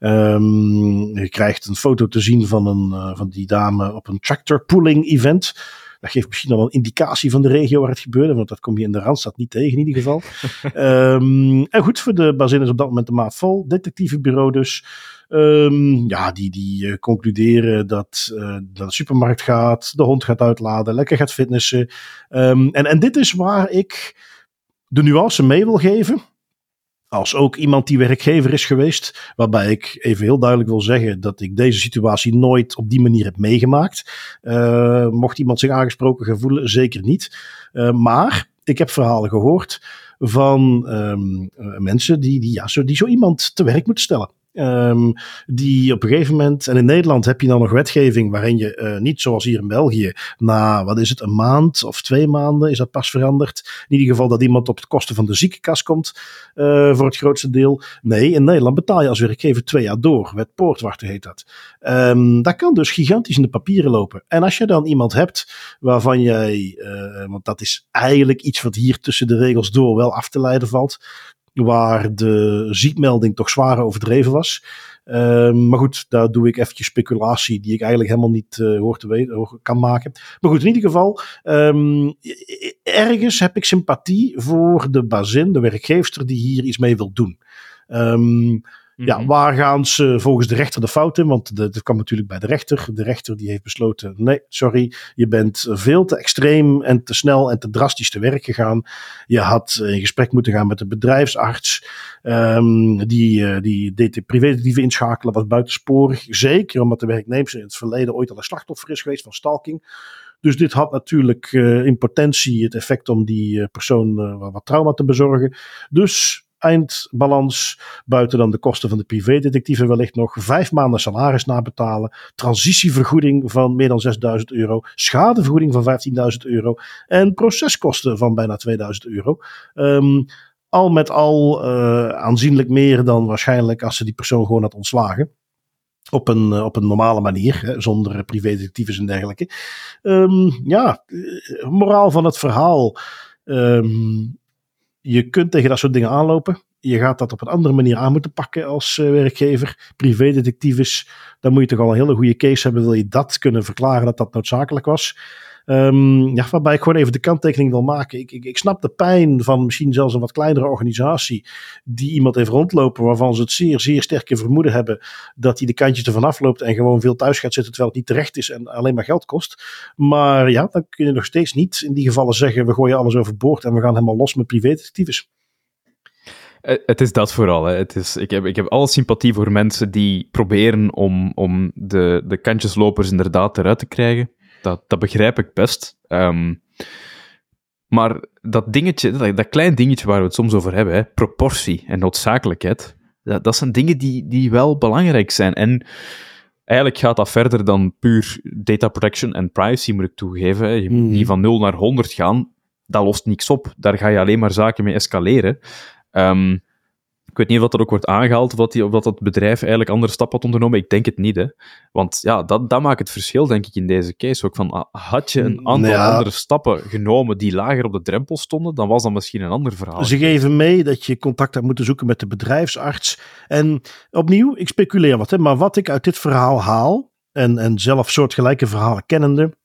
Um, je krijgt een foto te zien van, een, van die dame op een tractor pulling event. Dat geeft misschien al een indicatie van de regio waar het gebeurde, want dat kom je in de Randstad niet tegen in ieder geval. um, <laughs> en goed, voor de bazin is op dat moment de maat vol. Detectivebureau dus. Um, ja, die, die uh, concluderen dat uh, naar de supermarkt gaat, de hond gaat uitladen, lekker gaat fitnessen. Um, en, en dit is waar ik de nuance mee wil geven. Als ook iemand die werkgever is geweest, waarbij ik even heel duidelijk wil zeggen dat ik deze situatie nooit op die manier heb meegemaakt. Uh, mocht iemand zich aangesproken gaan voelen, zeker niet. Uh, maar ik heb verhalen gehoord van um, mensen die, die, ja, zo, die zo iemand te werk moeten stellen Um, die op een gegeven moment, en in Nederland heb je dan nog wetgeving waarin je uh, niet zoals hier in België, na wat is het, een maand of twee maanden is dat pas veranderd. In ieder geval dat iemand op het kosten van de ziekenkast komt uh, voor het grootste deel. Nee, in Nederland betaal je als werkgever twee jaar door. Wet poortwachten heet dat. Um, dat kan dus gigantisch in de papieren lopen. En als je dan iemand hebt waarvan jij, uh, want dat is eigenlijk iets wat hier tussen de regels door wel af te leiden valt waar de ziekmelding toch zwaar overdreven was. Uh, maar goed, daar doe ik eventjes speculatie die ik eigenlijk helemaal niet uh, hoor te weten, kan maken. Maar goed, in ieder geval, um, ergens heb ik sympathie voor de bazin, de werkgever die hier iets mee wil doen. Um, ja, mhm. waar gaan ze volgens de rechter de fout in? Want dat kwam natuurlijk bij de rechter. De rechter die heeft besloten: nee, sorry, je bent veel te extreem en te snel en te drastisch te werk gegaan. Je had in gesprek moeten gaan met de bedrijfsarts. Um, die, uh, die deed de privédetectieve inschakelen, was buitensporig. Zeker omdat de werknemer in het verleden ooit al een slachtoffer is geweest van stalking. Dus dit had natuurlijk uh, in potentie het effect om die uh, persoon wat trauma te bezorgen. Dus eindbalans, buiten dan de kosten van de privédetectieven wellicht nog, vijf maanden salaris nabetalen, transitievergoeding van meer dan 6000 euro, schadevergoeding van 15.000 euro en proceskosten van bijna 2000 euro. Um, al met al uh, aanzienlijk meer dan waarschijnlijk als ze die persoon gewoon had ontslagen. Op een, op een normale manier, hè, zonder privédetectives en dergelijke. Um, ja, moraal van het verhaal. Um, je kunt tegen dat soort dingen aanlopen. Je gaat dat op een andere manier aan moeten pakken als uh, werkgever. Privédetectief is, dan moet je toch al een hele goede case hebben. Wil je dat kunnen verklaren dat dat noodzakelijk was? Um, ja, waarbij ik gewoon even de kanttekening wil maken. Ik, ik, ik snap de pijn van misschien zelfs een wat kleinere organisatie. die iemand heeft rondlopen. waarvan ze het zeer, zeer sterke vermoeden hebben. dat hij de kantjes ervan afloopt. en gewoon veel thuis gaat zitten. terwijl het niet terecht is en alleen maar geld kost. Maar ja, dan kun je nog steeds niet in die gevallen zeggen. we gooien alles overboord en we gaan helemaal los met privédetectives. Eh, het is dat vooral. Hè. Het is, ik, heb, ik heb alle sympathie voor mensen die proberen om, om de, de kantjeslopers inderdaad eruit te krijgen dat, dat begrijp ik best. Um, maar dat dingetje, dat, dat klein dingetje waar we het soms over hebben, hè, proportie en noodzakelijkheid, dat, dat zijn dingen die, die wel belangrijk zijn. En eigenlijk gaat dat verder dan puur data protection en privacy, moet ik toegeven. Je moet mm. niet van 0 naar 100 gaan. Dat lost niks op. Daar ga je alleen maar zaken mee escaleren. Um, ik weet niet of dat ook wordt aangehaald, of dat, die, of dat het bedrijf eigenlijk andere stappen had ondernomen. Ik denk het niet, hè. Want ja, dat, dat maakt het verschil, denk ik, in deze case ook. Van, ah, had je een aantal andere stappen genomen die lager op de drempel stonden, dan was dat misschien een ander verhaal. Ze geven mee dat je contact hebt moeten zoeken met de bedrijfsarts. En opnieuw, ik speculeer wat, hè, maar wat ik uit dit verhaal haal, en, en zelf soortgelijke verhalen kennende,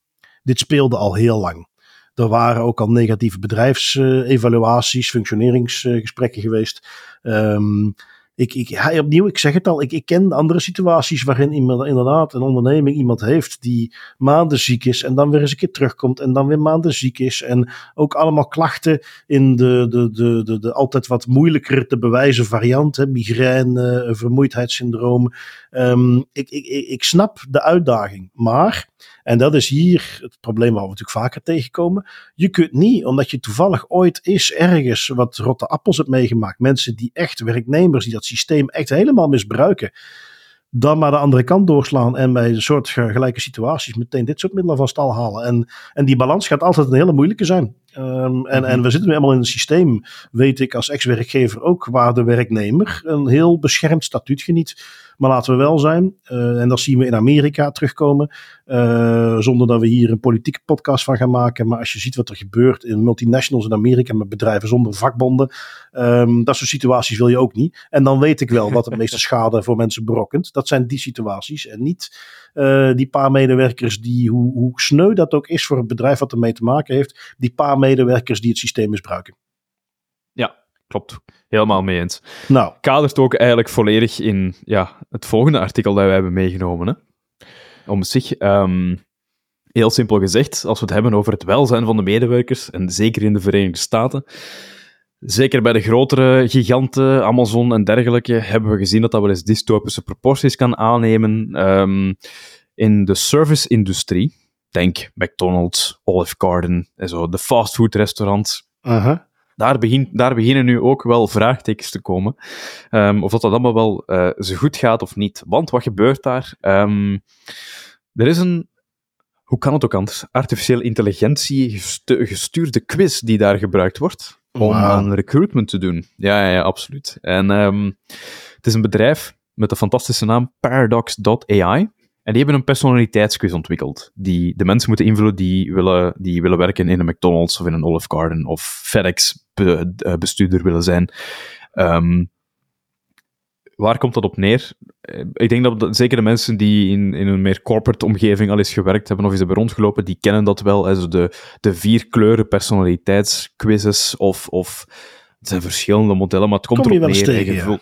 dit speelde al heel lang. Er waren ook al negatieve bedrijfsevaluaties, functioneringsgesprekken geweest. Um, ik, ik, opnieuw, ik zeg het al, ik, ik ken andere situaties waarin iemand, inderdaad een onderneming iemand heeft die maanden ziek is en dan weer eens een keer terugkomt en dan weer maanden ziek is. En ook allemaal klachten in de, de, de, de, de altijd wat moeilijker te bewijzen variant, hè, migraine, vermoeidheidssyndroom. Um, ik, ik, ik snap de uitdaging, maar en dat is hier het probleem waar we natuurlijk vaker tegenkomen. Je kunt niet, omdat je toevallig ooit is ergens wat rotte appels hebt meegemaakt. Mensen die echt werknemers die dat systeem echt helemaal misbruiken dan maar de andere kant doorslaan en bij soort gelijke situaties meteen dit soort middelen van stal halen. En, en die balans gaat altijd een hele moeilijke zijn. Um, en, en we zitten nu helemaal in een systeem, weet ik als ex-werkgever ook, waar de werknemer een heel beschermd statuut geniet. Maar laten we wel zijn, uh, en dat zien we in Amerika terugkomen, uh, zonder dat we hier een politieke podcast van gaan maken. Maar als je ziet wat er gebeurt in multinationals in Amerika met bedrijven zonder vakbonden, um, dat soort situaties wil je ook niet. En dan weet ik wel wat de meeste <laughs> schade voor mensen berokkent. Dat zijn die situaties en niet uh, die paar medewerkers die, hoe, hoe sneu dat ook is voor het bedrijf wat ermee te maken heeft, die paar medewerkers die het systeem misbruiken. Ja, klopt. Helemaal mee eens. Nou. Kadert ook eigenlijk volledig in ja, het volgende artikel dat wij hebben meegenomen. Hè? Om zich, um, heel simpel gezegd, als we het hebben over het welzijn van de medewerkers, en zeker in de Verenigde Staten, zeker bij de grotere giganten, Amazon en dergelijke, hebben we gezien dat dat wel eens dystopische proporties kan aannemen. Um, in de service-industrie, denk McDonald's, Olive Garden en zo, de fastfood-restaurants. Uh -huh. daar, begin, daar beginnen nu ook wel vraagtekens te komen. Um, of dat, dat allemaal wel uh, zo goed gaat of niet. Want wat gebeurt daar? Um, er is een, hoe kan het ook anders, artificiële intelligentie gestuurde quiz die daar gebruikt wordt om wow. aan recruitment te doen. Ja, ja, ja absoluut. En um, het is een bedrijf met de fantastische naam Paradox.ai. En die hebben een personaliteitsquiz ontwikkeld, die de mensen moeten invullen die willen, die willen werken in een McDonald's of in een Olive Garden of FedEx be, uh, bestuurder willen zijn. Um, waar komt dat op neer? Ik denk dat, dat zeker de mensen die in, in een meer corporate omgeving al eens gewerkt hebben of eens hebben rondgelopen, die kennen dat wel. Also de, de vier kleuren personaliteitsquizzes of, of het zijn verschillende modellen, maar het komt Kom erop neer. Tegen, ja.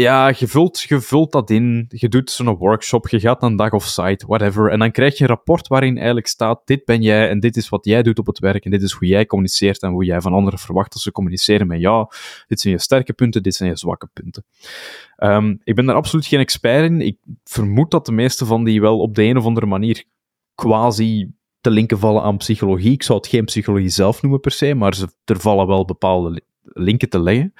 Ja, je vult, je vult dat in, je doet zo'n workshop, je gaat een dag of site, whatever, en dan krijg je een rapport waarin eigenlijk staat, dit ben jij en dit is wat jij doet op het werk en dit is hoe jij communiceert en hoe jij van anderen verwacht dat ze communiceren met jou. Dit zijn je sterke punten, dit zijn je zwakke punten. Um, ik ben daar absoluut geen expert in. Ik vermoed dat de meeste van die wel op de een of andere manier quasi te linken vallen aan psychologie. Ik zou het geen psychologie zelf noemen per se, maar ze, er vallen wel bepaalde linken te leggen.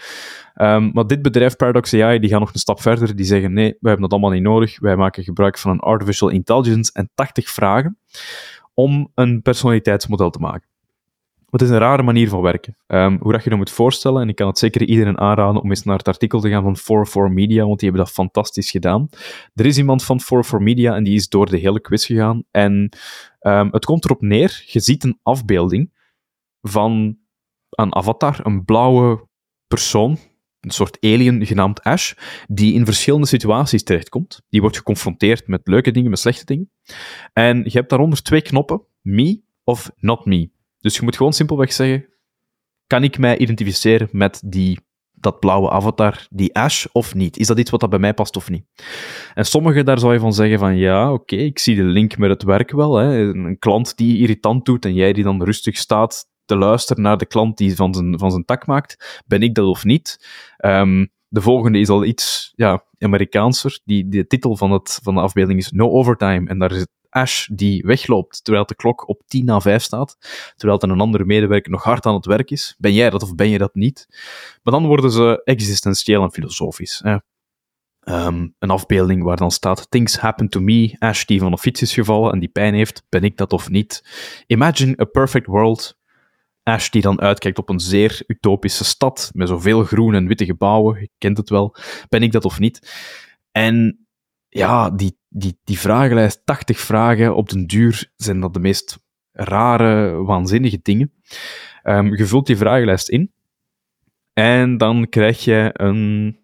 Um, maar dit bedrijf, Paradox AI, die gaan nog een stap verder. Die zeggen, nee, wij hebben dat allemaal niet nodig. Wij maken gebruik van een artificial intelligence en 80 vragen om een personaliteitsmodel te maken. Het is een rare manier van werken. Um, hoe dat je dat moet voorstellen, en ik kan het zeker iedereen aanraden om eens naar het artikel te gaan van 44 Media, want die hebben dat fantastisch gedaan. Er is iemand van 44 Media en die is door de hele quiz gegaan. En um, het komt erop neer, je ziet een afbeelding van een avatar, een blauwe persoon, een soort alien genaamd Ash, die in verschillende situaties terechtkomt. Die wordt geconfronteerd met leuke dingen, met slechte dingen. En je hebt daaronder twee knoppen, me of not me. Dus je moet gewoon simpelweg zeggen, kan ik mij identificeren met die, dat blauwe avatar, die Ash, of niet? Is dat iets wat dat bij mij past of niet? En sommige daar zou je van zeggen van, ja, oké, ik zie de link met het werk wel. Hè. Een klant die irritant doet en jij die dan rustig staat te luisteren naar de klant die van zijn, van zijn tak maakt. Ben ik dat of niet? Um, de volgende is al iets ja, Amerikaanser. Die, de titel van, het, van de afbeelding is No Overtime. En daar is Ash die wegloopt terwijl de klok op 10 na 5 staat. Terwijl er een andere medewerker nog hard aan het werk is. Ben jij dat of ben je dat niet? Maar dan worden ze existentieel en filosofisch. Hè. Um, een afbeelding waar dan staat: Things happen to me. Ash die van een fiets is gevallen en die pijn heeft. Ben ik dat of niet? Imagine a perfect world Ash die dan uitkijkt op een zeer utopische stad met zoveel groen en witte gebouwen. Je kent het wel. Ben ik dat of niet? En ja, die, die, die vragenlijst, 80 vragen op den duur, zijn dat de meest rare, waanzinnige dingen. Um, je vult die vragenlijst in en dan krijg je een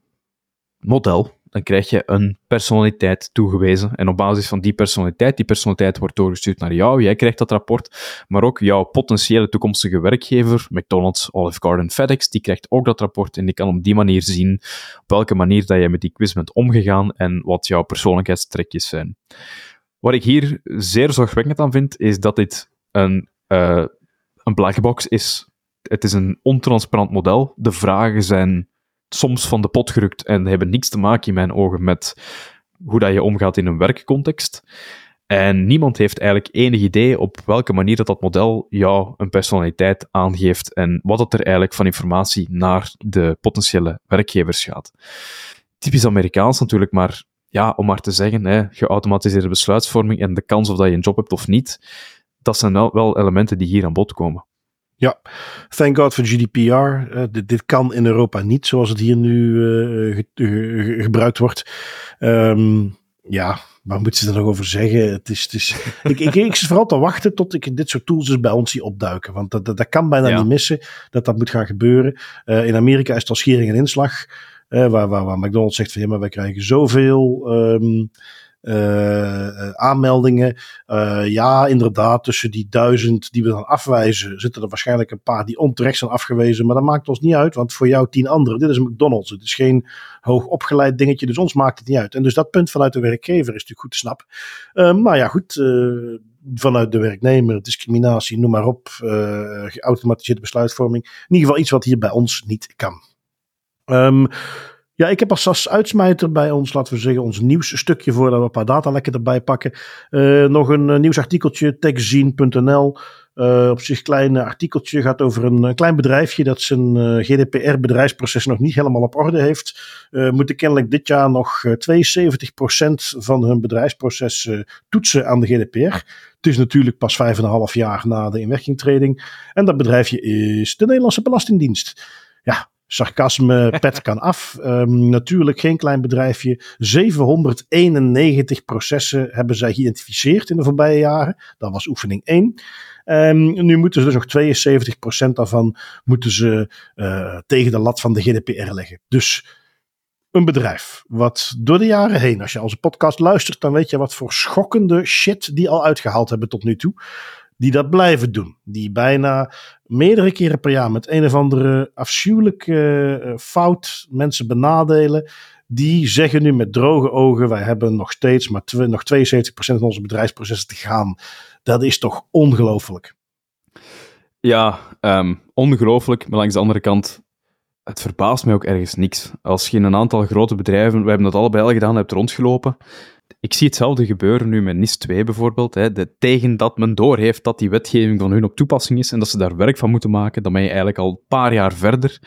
model dan krijg je een personaliteit toegewezen. En op basis van die personaliteit, die personaliteit wordt doorgestuurd naar jou, jij krijgt dat rapport, maar ook jouw potentiële toekomstige werkgever, McDonald's, Olive Garden, FedEx, die krijgt ook dat rapport en die kan op die manier zien op welke manier dat je met die quiz bent omgegaan en wat jouw persoonlijkheidstrekjes zijn. Wat ik hier zeer zorgwekkend aan vind, is dat dit een, uh, een black box is. Het is een ontransparant model. De vragen zijn soms van de pot gerukt en hebben niks te maken in mijn ogen met hoe dat je omgaat in een werkcontext. En niemand heeft eigenlijk enig idee op welke manier dat, dat model jou een personaliteit aangeeft en wat het er eigenlijk van informatie naar de potentiële werkgevers gaat. Typisch Amerikaans natuurlijk, maar ja, om maar te zeggen, hè, geautomatiseerde besluitvorming en de kans of dat je een job hebt of niet, dat zijn wel elementen die hier aan bod komen. Ja, thank God voor GDPR. Uh, dit, dit, kan in Europa niet zoals het hier nu uh, ge, ge, gebruikt wordt. Um, ja, waar moeten ze er nog over zeggen? Het is, het is, <laughs> ik, ik, ik zit vooral te wachten tot ik dit soort tools dus bij ons zie opduiken. Want dat, dat, dat kan bijna ja. niet missen dat dat moet gaan gebeuren. Uh, in Amerika is het al schering en inslag. waar, waar, waar McDonald's zegt van ja, maar wij krijgen zoveel... Um, uh, aanmeldingen. Uh, ja, inderdaad, tussen die duizend die we dan afwijzen, zitten er waarschijnlijk een paar die onterecht zijn afgewezen. Maar dat maakt ons niet uit, want voor jou tien anderen, dit is McDonald's. Het is geen hoog opgeleid dingetje, dus ons maakt het niet uit. En dus dat punt vanuit de werkgever is natuurlijk goed te snappen. maar ja, goed vanuit de werknemer, discriminatie, noem maar op, uh, geautomatiseerde besluitvorming. In ieder geval iets wat hier bij ons niet kan. Um, Ja, ik heb als uitsmijter bij ons, laten we zeggen, ons nieuwsstukje voordat we een paar datalekken erbij pakken. Uh, nog een uh, nieuwsartikeltje, techzine.nl. Uh, op zich klein artikeltje gaat over een klein bedrijfje dat zijn GDPR-bedrijfsproces nog niet helemaal op orde heeft. moeten kennelijk dit jaar nog 72% van hun bedrijfsproces toetsen aan de GDPR. Het is natuurlijk pas 5,5 jaar na de inwerkingtreding. En dat bedrijfje is de Nederlandse Belastingdienst. Ja, sarcasme, <laughs> pet kan af. Um, natuurlijk geen klein bedrijfje. 791 processen hebben zij geïdentificeerd in de voorbije jaren. Dat was oefening 1. Um, nu moeten ze dus nog 72% daarvan moeten ze, uh, tegen de lat van de GDPR leggen. Dus een bedrijf wat door de jaren heen, als je onze podcast luistert, dan weet je wat voor schokkende shit die al uitgehaald hebben tot nu toe die dat blijven doen. Die bijna meerdere keren per jaar met een of andere afschuwelijke uh, fout mensen benadelen. Die zeggen nu met droge ogen: wij hebben nog steeds maar nog 72% van onze bedrijfsprocessen te gaan. Dat is toch ongelooflijk. Ja, um, ongelooflijk. Maar langs de andere kant, het verbaast mij ook ergens niks. Als je in een aantal grote bedrijven, we hebben dat allebei al gedaan, hebt rondgelopen ik zie hetzelfde gebeuren nu met NIS 2 bijvoorbeeld. Hè, de, tegen dat men doorheeft dat die wetgeving van hun op toepassing is en dat ze daar werk van moeten maken, dan ben je eigenlijk al een paar jaar verder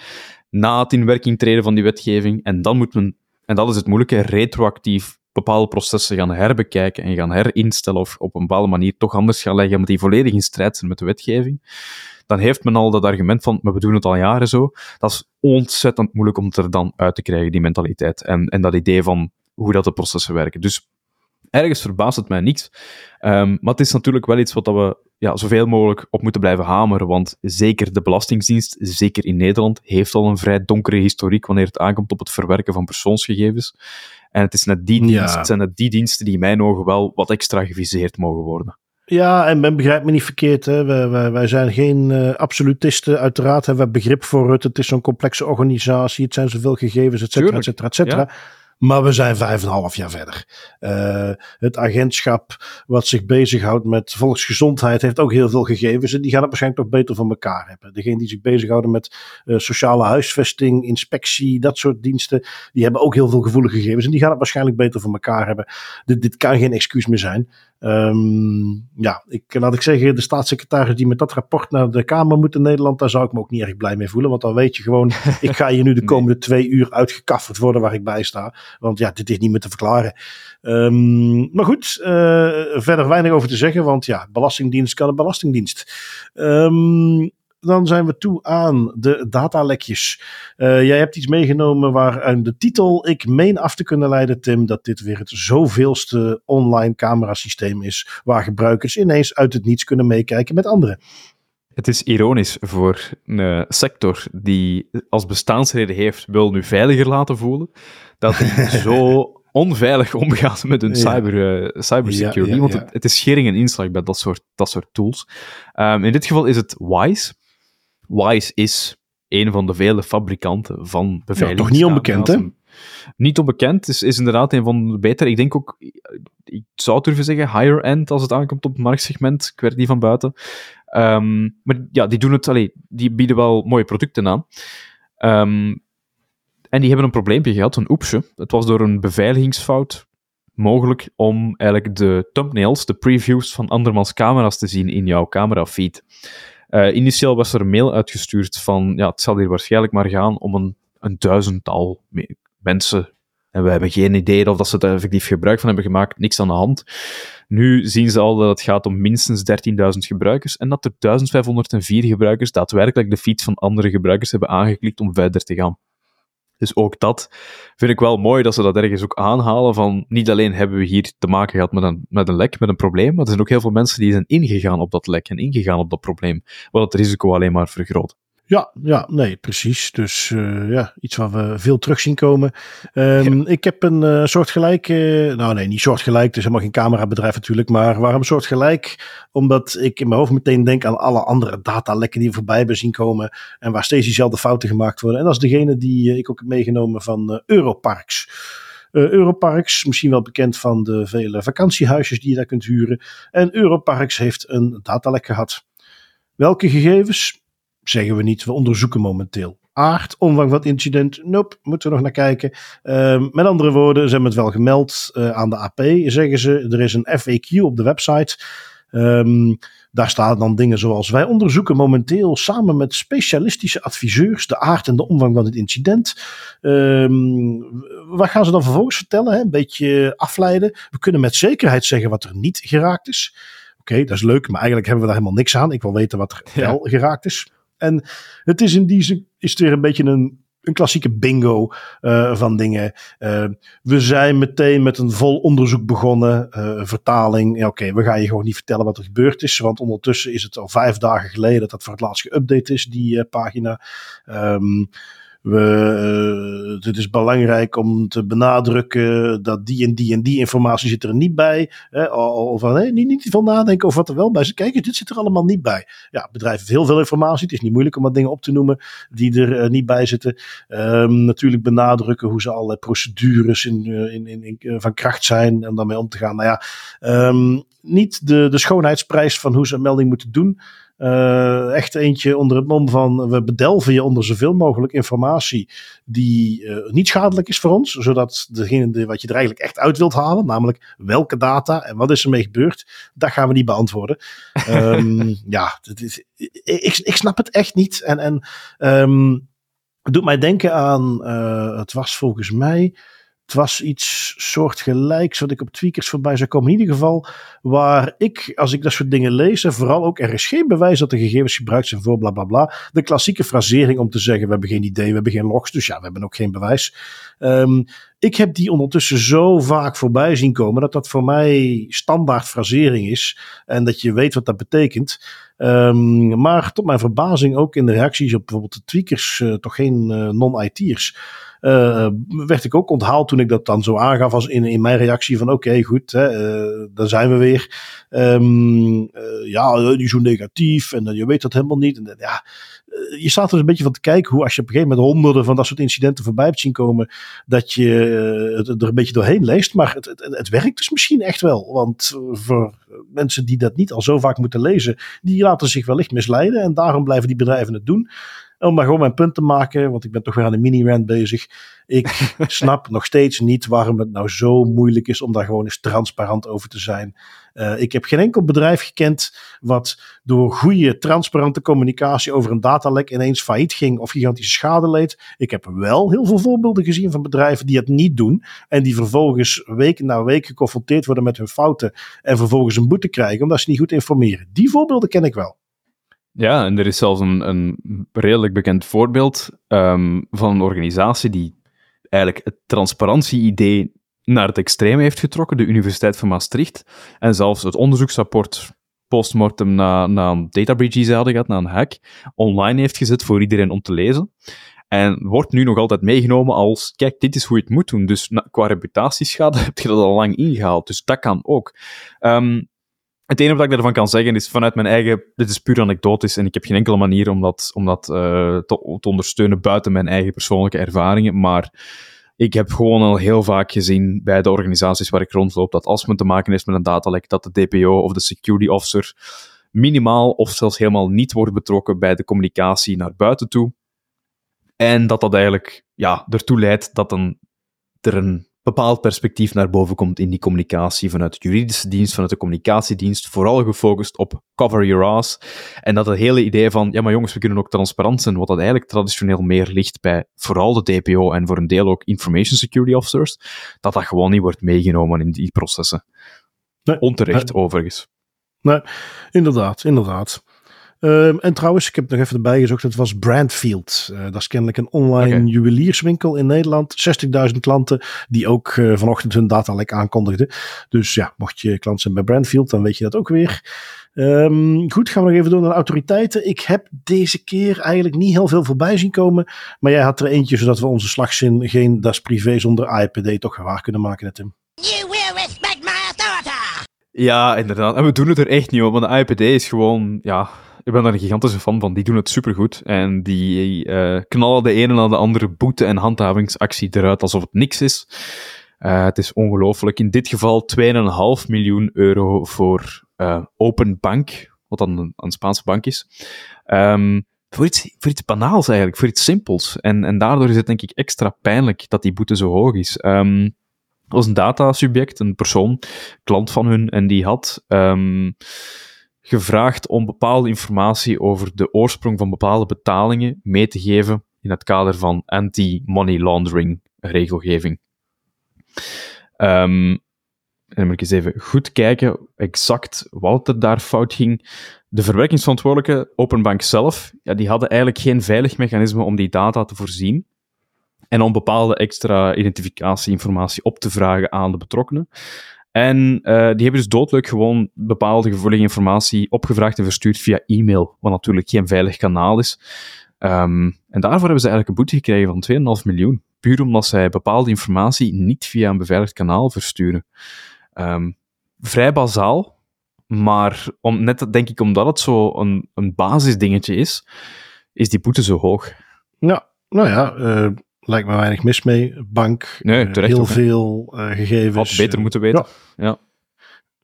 na het in werking treden van die wetgeving. En dan moet men, en dat is het moeilijke, retroactief bepaalde processen gaan herbekijken en gaan herinstellen of op een bepaalde manier toch anders gaan leggen, omdat die volledig in strijd zijn met de wetgeving. Dan heeft men al dat argument van, maar we doen het al jaren zo. Dat is ontzettend moeilijk om het er dan uit te krijgen, die mentaliteit. En, en dat idee van hoe dat de processen werken. Dus ergens verbaast het mij niks. Um, maar het is natuurlijk wel iets wat we ja, zoveel mogelijk op moeten blijven hameren. Want zeker de Belastingdienst, zeker in Nederland, heeft al een vrij donkere historiek wanneer het aankomt op het verwerken van persoonsgegevens. En het, is net die dienst, het zijn net die diensten die in mijn ogen wel wat extra geviseerd mogen worden. Ja, en men begrijpt me niet verkeerd. Hè. Wij, wij, wij zijn geen uh, absolutisten. Uiteraard hebben we begrip voor het. Het is zo'n complexe organisatie. Het zijn zoveel gegevens, et cetera, et cetera, et cetera. Maar we zijn vijf en een half jaar verder. Uh, het agentschap wat zich bezighoudt met volksgezondheid heeft ook heel veel gegevens. En die gaan het waarschijnlijk toch beter van elkaar hebben. Degene die zich bezighouden met uh, sociale huisvesting, inspectie, dat soort diensten. Die hebben ook heel veel gevoelige gegevens. En die gaan het waarschijnlijk beter van elkaar hebben. Dit, dit kan geen excuus meer zijn. Um, ja, ik, laat ik zeggen, de staatssecretaris die met dat rapport naar de Kamer moet in Nederland, daar zou ik me ook niet erg blij mee voelen. Want dan weet je gewoon, <laughs> ik ga hier nu de komende twee uur uitgekafferd worden waar ik bij sta. Want ja, dit is niet meer te verklaren. Um, maar goed, uh, verder weinig over te zeggen, want ja, Belastingdienst kan een Belastingdienst. Um, dan zijn we toe aan de datalekjes. Uh, jij hebt iets meegenomen waar aan de titel ik meen af te kunnen leiden, Tim, dat dit weer het zoveelste online camerasysteem is waar gebruikers ineens uit het niets kunnen meekijken met anderen. Het is ironisch voor een sector die als bestaansreden heeft, wil nu veiliger laten voelen, dat hij <laughs> zo onveilig omgaat met hun cyber, uh, cybersecurity. Want het, het, is schering en inslag bij dat soort, dat soort tools. Um, in dit geval is het Wise. Wise is een van de vele fabrikanten van beveiliging. toch niet onbekend, hè? Niet onbekend, is, is inderdaad een van de betere. Ik denk ook, ik zou durven zeggen, higher end als het aankomt op het marktsegment. Ik die van buiten. Um, maar ja, die doen het, allee, die bieden wel mooie producten aan. Um, en die hebben een probleempje gehad, een oepsje. Het was door een beveiligingsfout mogelijk om eigenlijk de thumbnails, de previews van andermans camera's te zien in jouw camerafeed. Uh, initieel was er een mail uitgestuurd van, ja, het zal hier waarschijnlijk maar gaan om een, een duizendtal mensen. En we hebben geen idee of dat ze er effectief gebruik van hebben gemaakt, niks aan de hand. Nu zien ze al dat het gaat om minstens 13.000 gebruikers en dat er 1504 gebruikers daadwerkelijk de feed van andere gebruikers hebben aangeklikt om verder te gaan. Dus ook dat vind ik wel mooi dat ze dat ergens ook aanhalen. Van niet alleen hebben we hier te maken gehad met een, met een lek, met een probleem, maar er zijn ook heel veel mensen die zijn ingegaan op dat lek en ingegaan op dat probleem. Wat het risico alleen maar vergroot. Ja, ja, nee, precies. Dus uh, ja, iets waar we veel terug zien komen. Um, Ik heb een uh, soortgelijk, uh, nou nee, niet soortgelijk, het is helemaal geen camerabedrijf natuurlijk, maar waarom soortgelijk? Omdat ik in mijn hoofd meteen denk aan alle andere datalekken die we voorbij hebben zien komen en waar steeds diezelfde fouten gemaakt worden. En dat is degene die ik ook heb meegenomen van Europarks. Uh, Europarks, misschien wel bekend van de vele vakantiehuisjes die je daar kunt huren. En Europarks heeft een datalek gehad. Welke gegevens? Zeggen we niet, we onderzoeken momenteel. aard, omvang van het incident, nope, moeten we nog naar kijken. Ehm, met andere woorden, ze hebben het wel gemeld uh, aan de AP, zeggen ze. Er is een FAQ op de website. Um, daar staan dan dingen zoals: Wij onderzoeken momenteel samen met specialistische adviseurs de aard en de omvang van het incident. Um, wat gaan ze dan vervolgens vertellen? Hè? Een beetje afleiden. We kunnen met zekerheid zeggen wat er niet geraakt is. Oké, dat is leuk, maar eigenlijk hebben we daar helemaal niks aan. Ik wil weten wat er wel geraakt is. En het is in die zin is het weer een beetje een een klassieke bingo uh, van dingen. Uh, we zijn meteen met een vol onderzoek begonnen. Uh, vertaling. Ja, Oké, we gaan je gewoon niet vertellen wat er gebeurd is. Want ondertussen is het al vijf dagen geleden dat dat voor het laatst geüpdate is, die pagina. Um, we, uh, het is belangrijk om te benadrukken dat die en die en die informatie zit er niet bij. Hè, al, van, niet, niet veel nadenken over wat er wel bij zit. Kijk, dit zit er allemaal niet bij. Ja, het bedrijf heeft heel veel informatie. Het is niet moeilijk om wat dingen op te noemen die er uh, niet bij zitten. Um, natuurlijk benadrukken hoe ze allerlei procedures in, uh, in, in, in, van kracht zijn en daarmee om te gaan. Nou ja, um, niet de, de schoonheidsprijs van hoe ze een melding moeten doen. Uh, echt eentje onder het mom van we bedelven je onder zoveel mogelijk informatie die uh, niet schadelijk is voor ons, zodat degene wat je er eigenlijk echt uit wilt halen, namelijk welke data en wat is ermee gebeurd, dat gaan we niet beantwoorden. um, <laughs> ja, is, ik, ik snap het echt niet. En, en um, het doet mij denken aan, uh, het was volgens mij het was iets soortgelijks wat ik op tweakers voorbij zou komen. In ieder geval, waar ik, als ik dat soort dingen lees, en vooral ook, er is geen bewijs dat de gegevens gebruikt zijn voor bla bla bla. De klassieke frasering om te zeggen, we hebben geen idee, we hebben geen logs, dus ja, we hebben ook geen bewijs. Um, ik heb die ondertussen zo vaak voorbij zien komen, dat dat voor mij standaard frasering is. En dat je weet wat dat betekent. Um, maar tot mijn verbazing ook in de reacties op bijvoorbeeld de tweakers, uh, toch geen uh, non-IT'ers. Uh, werd ik ook onthaald toen ik dat dan zo aangaf als in, in mijn reactie van oké, goed, hè, daar zijn we weer. Uh, ja, niet zo negatief en je weet dat helemaal niet. En, ja, je staat er een beetje van te kijken hoe als je op een gegeven moment honderden van dat soort incidenten voorbij hebt zien komen, dat je het er een beetje doorheen leest. Maar het, het, het werkt dus misschien echt wel. Want voor mensen die dat niet al zo vaak moeten lezen, die laten zich wellicht misleiden en daarom blijven die bedrijven het doen om maar gewoon mijn punt te maken, want ik ben toch weer aan een mini-rant bezig. Ik <laughs> snap nog steeds niet waarom het nou zo moeilijk is om daar gewoon eens transparant over te zijn. Uh, ik heb geen enkel bedrijf gekend wat door goede, transparante communicatie over een datalek ineens failliet ging of gigantische schade leed. Ik heb wel heel veel voorbeelden gezien van bedrijven die het niet doen en die vervolgens week na week geconfronteerd worden met hun fouten en vervolgens een boete krijgen omdat ze niet goed informeren. Die voorbeelden ken ik wel. Ja, en er is zelfs een, een redelijk bekend voorbeeld um, van een organisatie die eigenlijk het transparantie-idee naar het extreme heeft getrokken, de Universiteit van Maastricht. En zelfs het onderzoeksrapport postmortem na, na een data breach die ze hadden gehad, na een hack, online heeft gezet voor iedereen om te lezen. En wordt nu nog altijd meegenomen als, kijk, dit is hoe je het moet doen. Dus qua reputatieschade <laughs> heb je dat al lang ingehaald. Dus dat kan ook. Um, het enige wat ik daarvan kan zeggen is vanuit mijn eigen. Dit is puur anekdotisch en ik heb geen enkele manier om dat, om dat uh, te, te, ondersteunen buiten mijn eigen persoonlijke ervaringen. Maar ik heb gewoon al heel vaak gezien bij de organisaties waar ik rondloop dat als men te maken heeft met een datalek, dat de DPO of de security officer minimaal of zelfs helemaal niet wordt betrokken bij de communicatie naar buiten toe. En dat dat eigenlijk ja, ertoe leidt dat er een bepaald perspectief naar boven komt in die communicatie vanuit de juridische dienst, vanuit de communicatiedienst, vooral gefocust op cover your ass. En dat het hele idee van, ja maar jongens, we kunnen ook transparant zijn, wat dat eigenlijk traditioneel meer ligt bij vooral de DPO en voor een deel ook information security officers, dat dat gewoon niet wordt meegenomen in die processen. Nee, Onterecht, nee. overigens. Nee, inderdaad, inderdaad. Um, en trouwens, ik heb nog even erbij gezocht, het was Brandfield. Uh, dat is kennelijk een online okay. juwelierswinkel in Nederland. 60.000 klanten die ook uh, vanochtend hun datalek aankondigden. Dus ja, mocht je klant zijn bij Brandfield, dan weet je dat ook weer. Um, goed, gaan we nog even door naar de autoriteiten. Ik heb deze keer eigenlijk niet heel veel voorbij zien komen. Maar jij had er eentje, zodat we onze slagzin geen das privé zonder IPD toch waar kunnen maken, Tim. You will respect my authority! Ja, inderdaad. En we doen het er echt niet op, want de IPD is gewoon, ja, ik ben daar een gigantische fan van. Die doen het supergoed. En die uh, knallen de ene na de andere boete- en handhavingsactie eruit alsof het niks is. Uh, het is ongelooflijk. In dit geval 2,5 miljoen euro voor uh, Open Bank, wat dan een, een Spaanse bank is. Um, voor iets, voor iets banaals eigenlijk, voor iets simpels. En, en daardoor is het denk ik extra pijnlijk dat die boete zo hoog is. Um, was een datasubject, een persoon, klant van hun, en die had um, gevraagd om bepaalde informatie over de oorsprong van bepaalde betalingen mee te geven in het kader van anti-money laundering regelgeving. Um, en dan moet ik eens even goed kijken exact wat er daar fout ging. De verwerkingsverantwoordelijke, Openbank zelf, ja, die hadden eigenlijk geen veilig mechanisme om die data te voorzien en om bepaalde extra identificatieinformatie op te vragen aan de betrokkenen. En uh, die hebben dus doodleuk gewoon bepaalde gevoelige informatie opgevraagd en verstuurd via e-mail, wat natuurlijk geen veilig kanaal is. Um, en daarvoor hebben ze eigenlijk een boete gekregen van 2,5 miljoen. Puur omdat zij bepaalde informatie niet via een beveiligd kanaal versturen. Um, vrij bazaal, maar om, net denk ik omdat het zo een, een basisdingetje is, is die boete zo hoog. Ja, nou ja, uh, lijkt me weinig mis mee. Bank, nee, uh, heel veel uh, gegevens. Wat beter moeten weten. Ja. ja.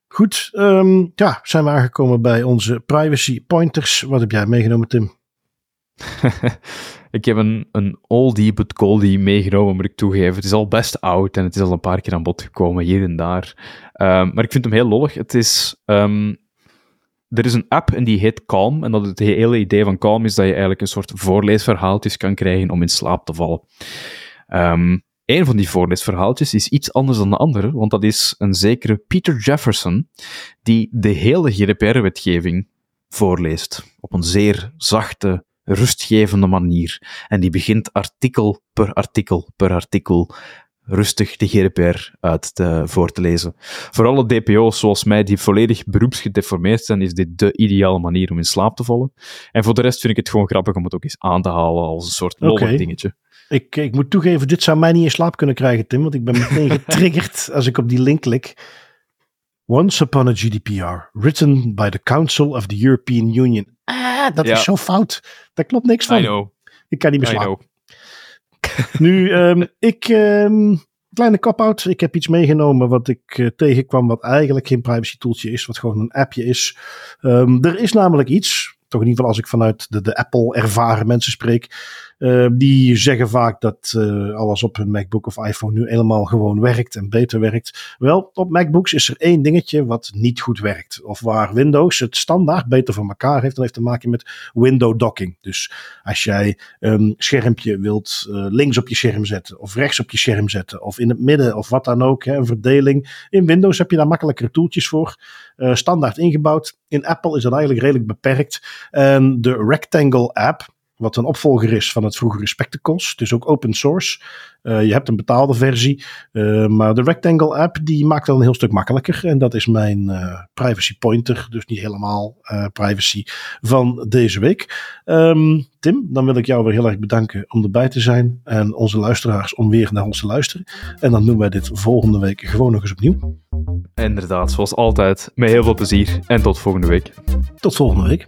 Goed, um, ja, zijn we aangekomen bij onze privacy pointers. Wat heb jij meegenomen, Tim? <laughs> ik heb een, een oldie but goldie meegenomen, moet ik toegeven. Het is al best oud en het is al een paar keer aan bod gekomen, hier en daar. Um, maar ik vind hem heel lollig. Het is... Um, er is een app en die heet Calm. En dat het hele idee van Calm is dat je eigenlijk een soort voorleesverhaaltjes kan krijgen om in slaap te vallen. Um, een van die voorleesverhaaltjes is iets anders dan de andere, want dat is een zekere Peter Jefferson, die de hele GDPR-wetgeving voorleest. Op een zeer zachte, rustgevende manier. En die begint artikel per artikel per artikel rustig de GDPR uit te, voor te lezen. Voor alle DPO's zoals mij, die volledig beroepsgedeformeerd zijn, is dit de ideale manier om in slaap te vallen. En voor de rest vind ik het gewoon grappig om het ook eens aan te halen als een soort lollig okay. dingetje. Ik, ik moet toegeven, dit zou mij niet in slaap kunnen krijgen, Tim, want ik ben meteen <laughs> getriggerd als ik op die link klik. Once upon a GDPR, written by the Council of the European Union. Ah, dat ja. is zo fout. Daar klopt niks van. I know. Ik kan niet meer slapen. Nu, um, ik, um, kleine cop-out. Ik heb iets meegenomen wat ik uh, tegenkwam, wat eigenlijk geen privacy tooltje is, wat gewoon een appje is. Um, er is namelijk iets, toch in ieder geval als ik vanuit de, de Apple ervaren mensen spreek, uh, die zeggen vaak dat uh, alles op hun MacBook of iPhone nu helemaal gewoon werkt en beter werkt. Wel, op MacBooks is er één dingetje wat niet goed werkt. Of waar Windows het standaard beter voor elkaar heeft. Dat heeft te maken met window docking. Dus als jij een schermpje wilt uh, links op je scherm zetten, of rechts op je scherm zetten, of in het midden, of wat dan ook, hè, een verdeling. In Windows heb je daar makkelijker toeltjes voor. standaard ingebouwd. In Apple is dat eigenlijk redelijk beperkt. En de Rectangle app wat een opvolger is van het vroegere Spectacles. Het is ook open source. Uh, je hebt een betaalde versie. Uh, maar de Rectangle app die maakt dat een heel stuk makkelijker. En dat is mijn uh, privacy pointer. Dus niet helemaal privacy van deze week. Um, Tim, dan wil ik jou weer heel erg bedanken om erbij te zijn. En onze luisteraars om weer naar ons te luisteren. En dan doen wij dit volgende week gewoon nog eens opnieuw. Inderdaad, zoals altijd. Met heel veel plezier. En tot volgende week. Tot volgende week.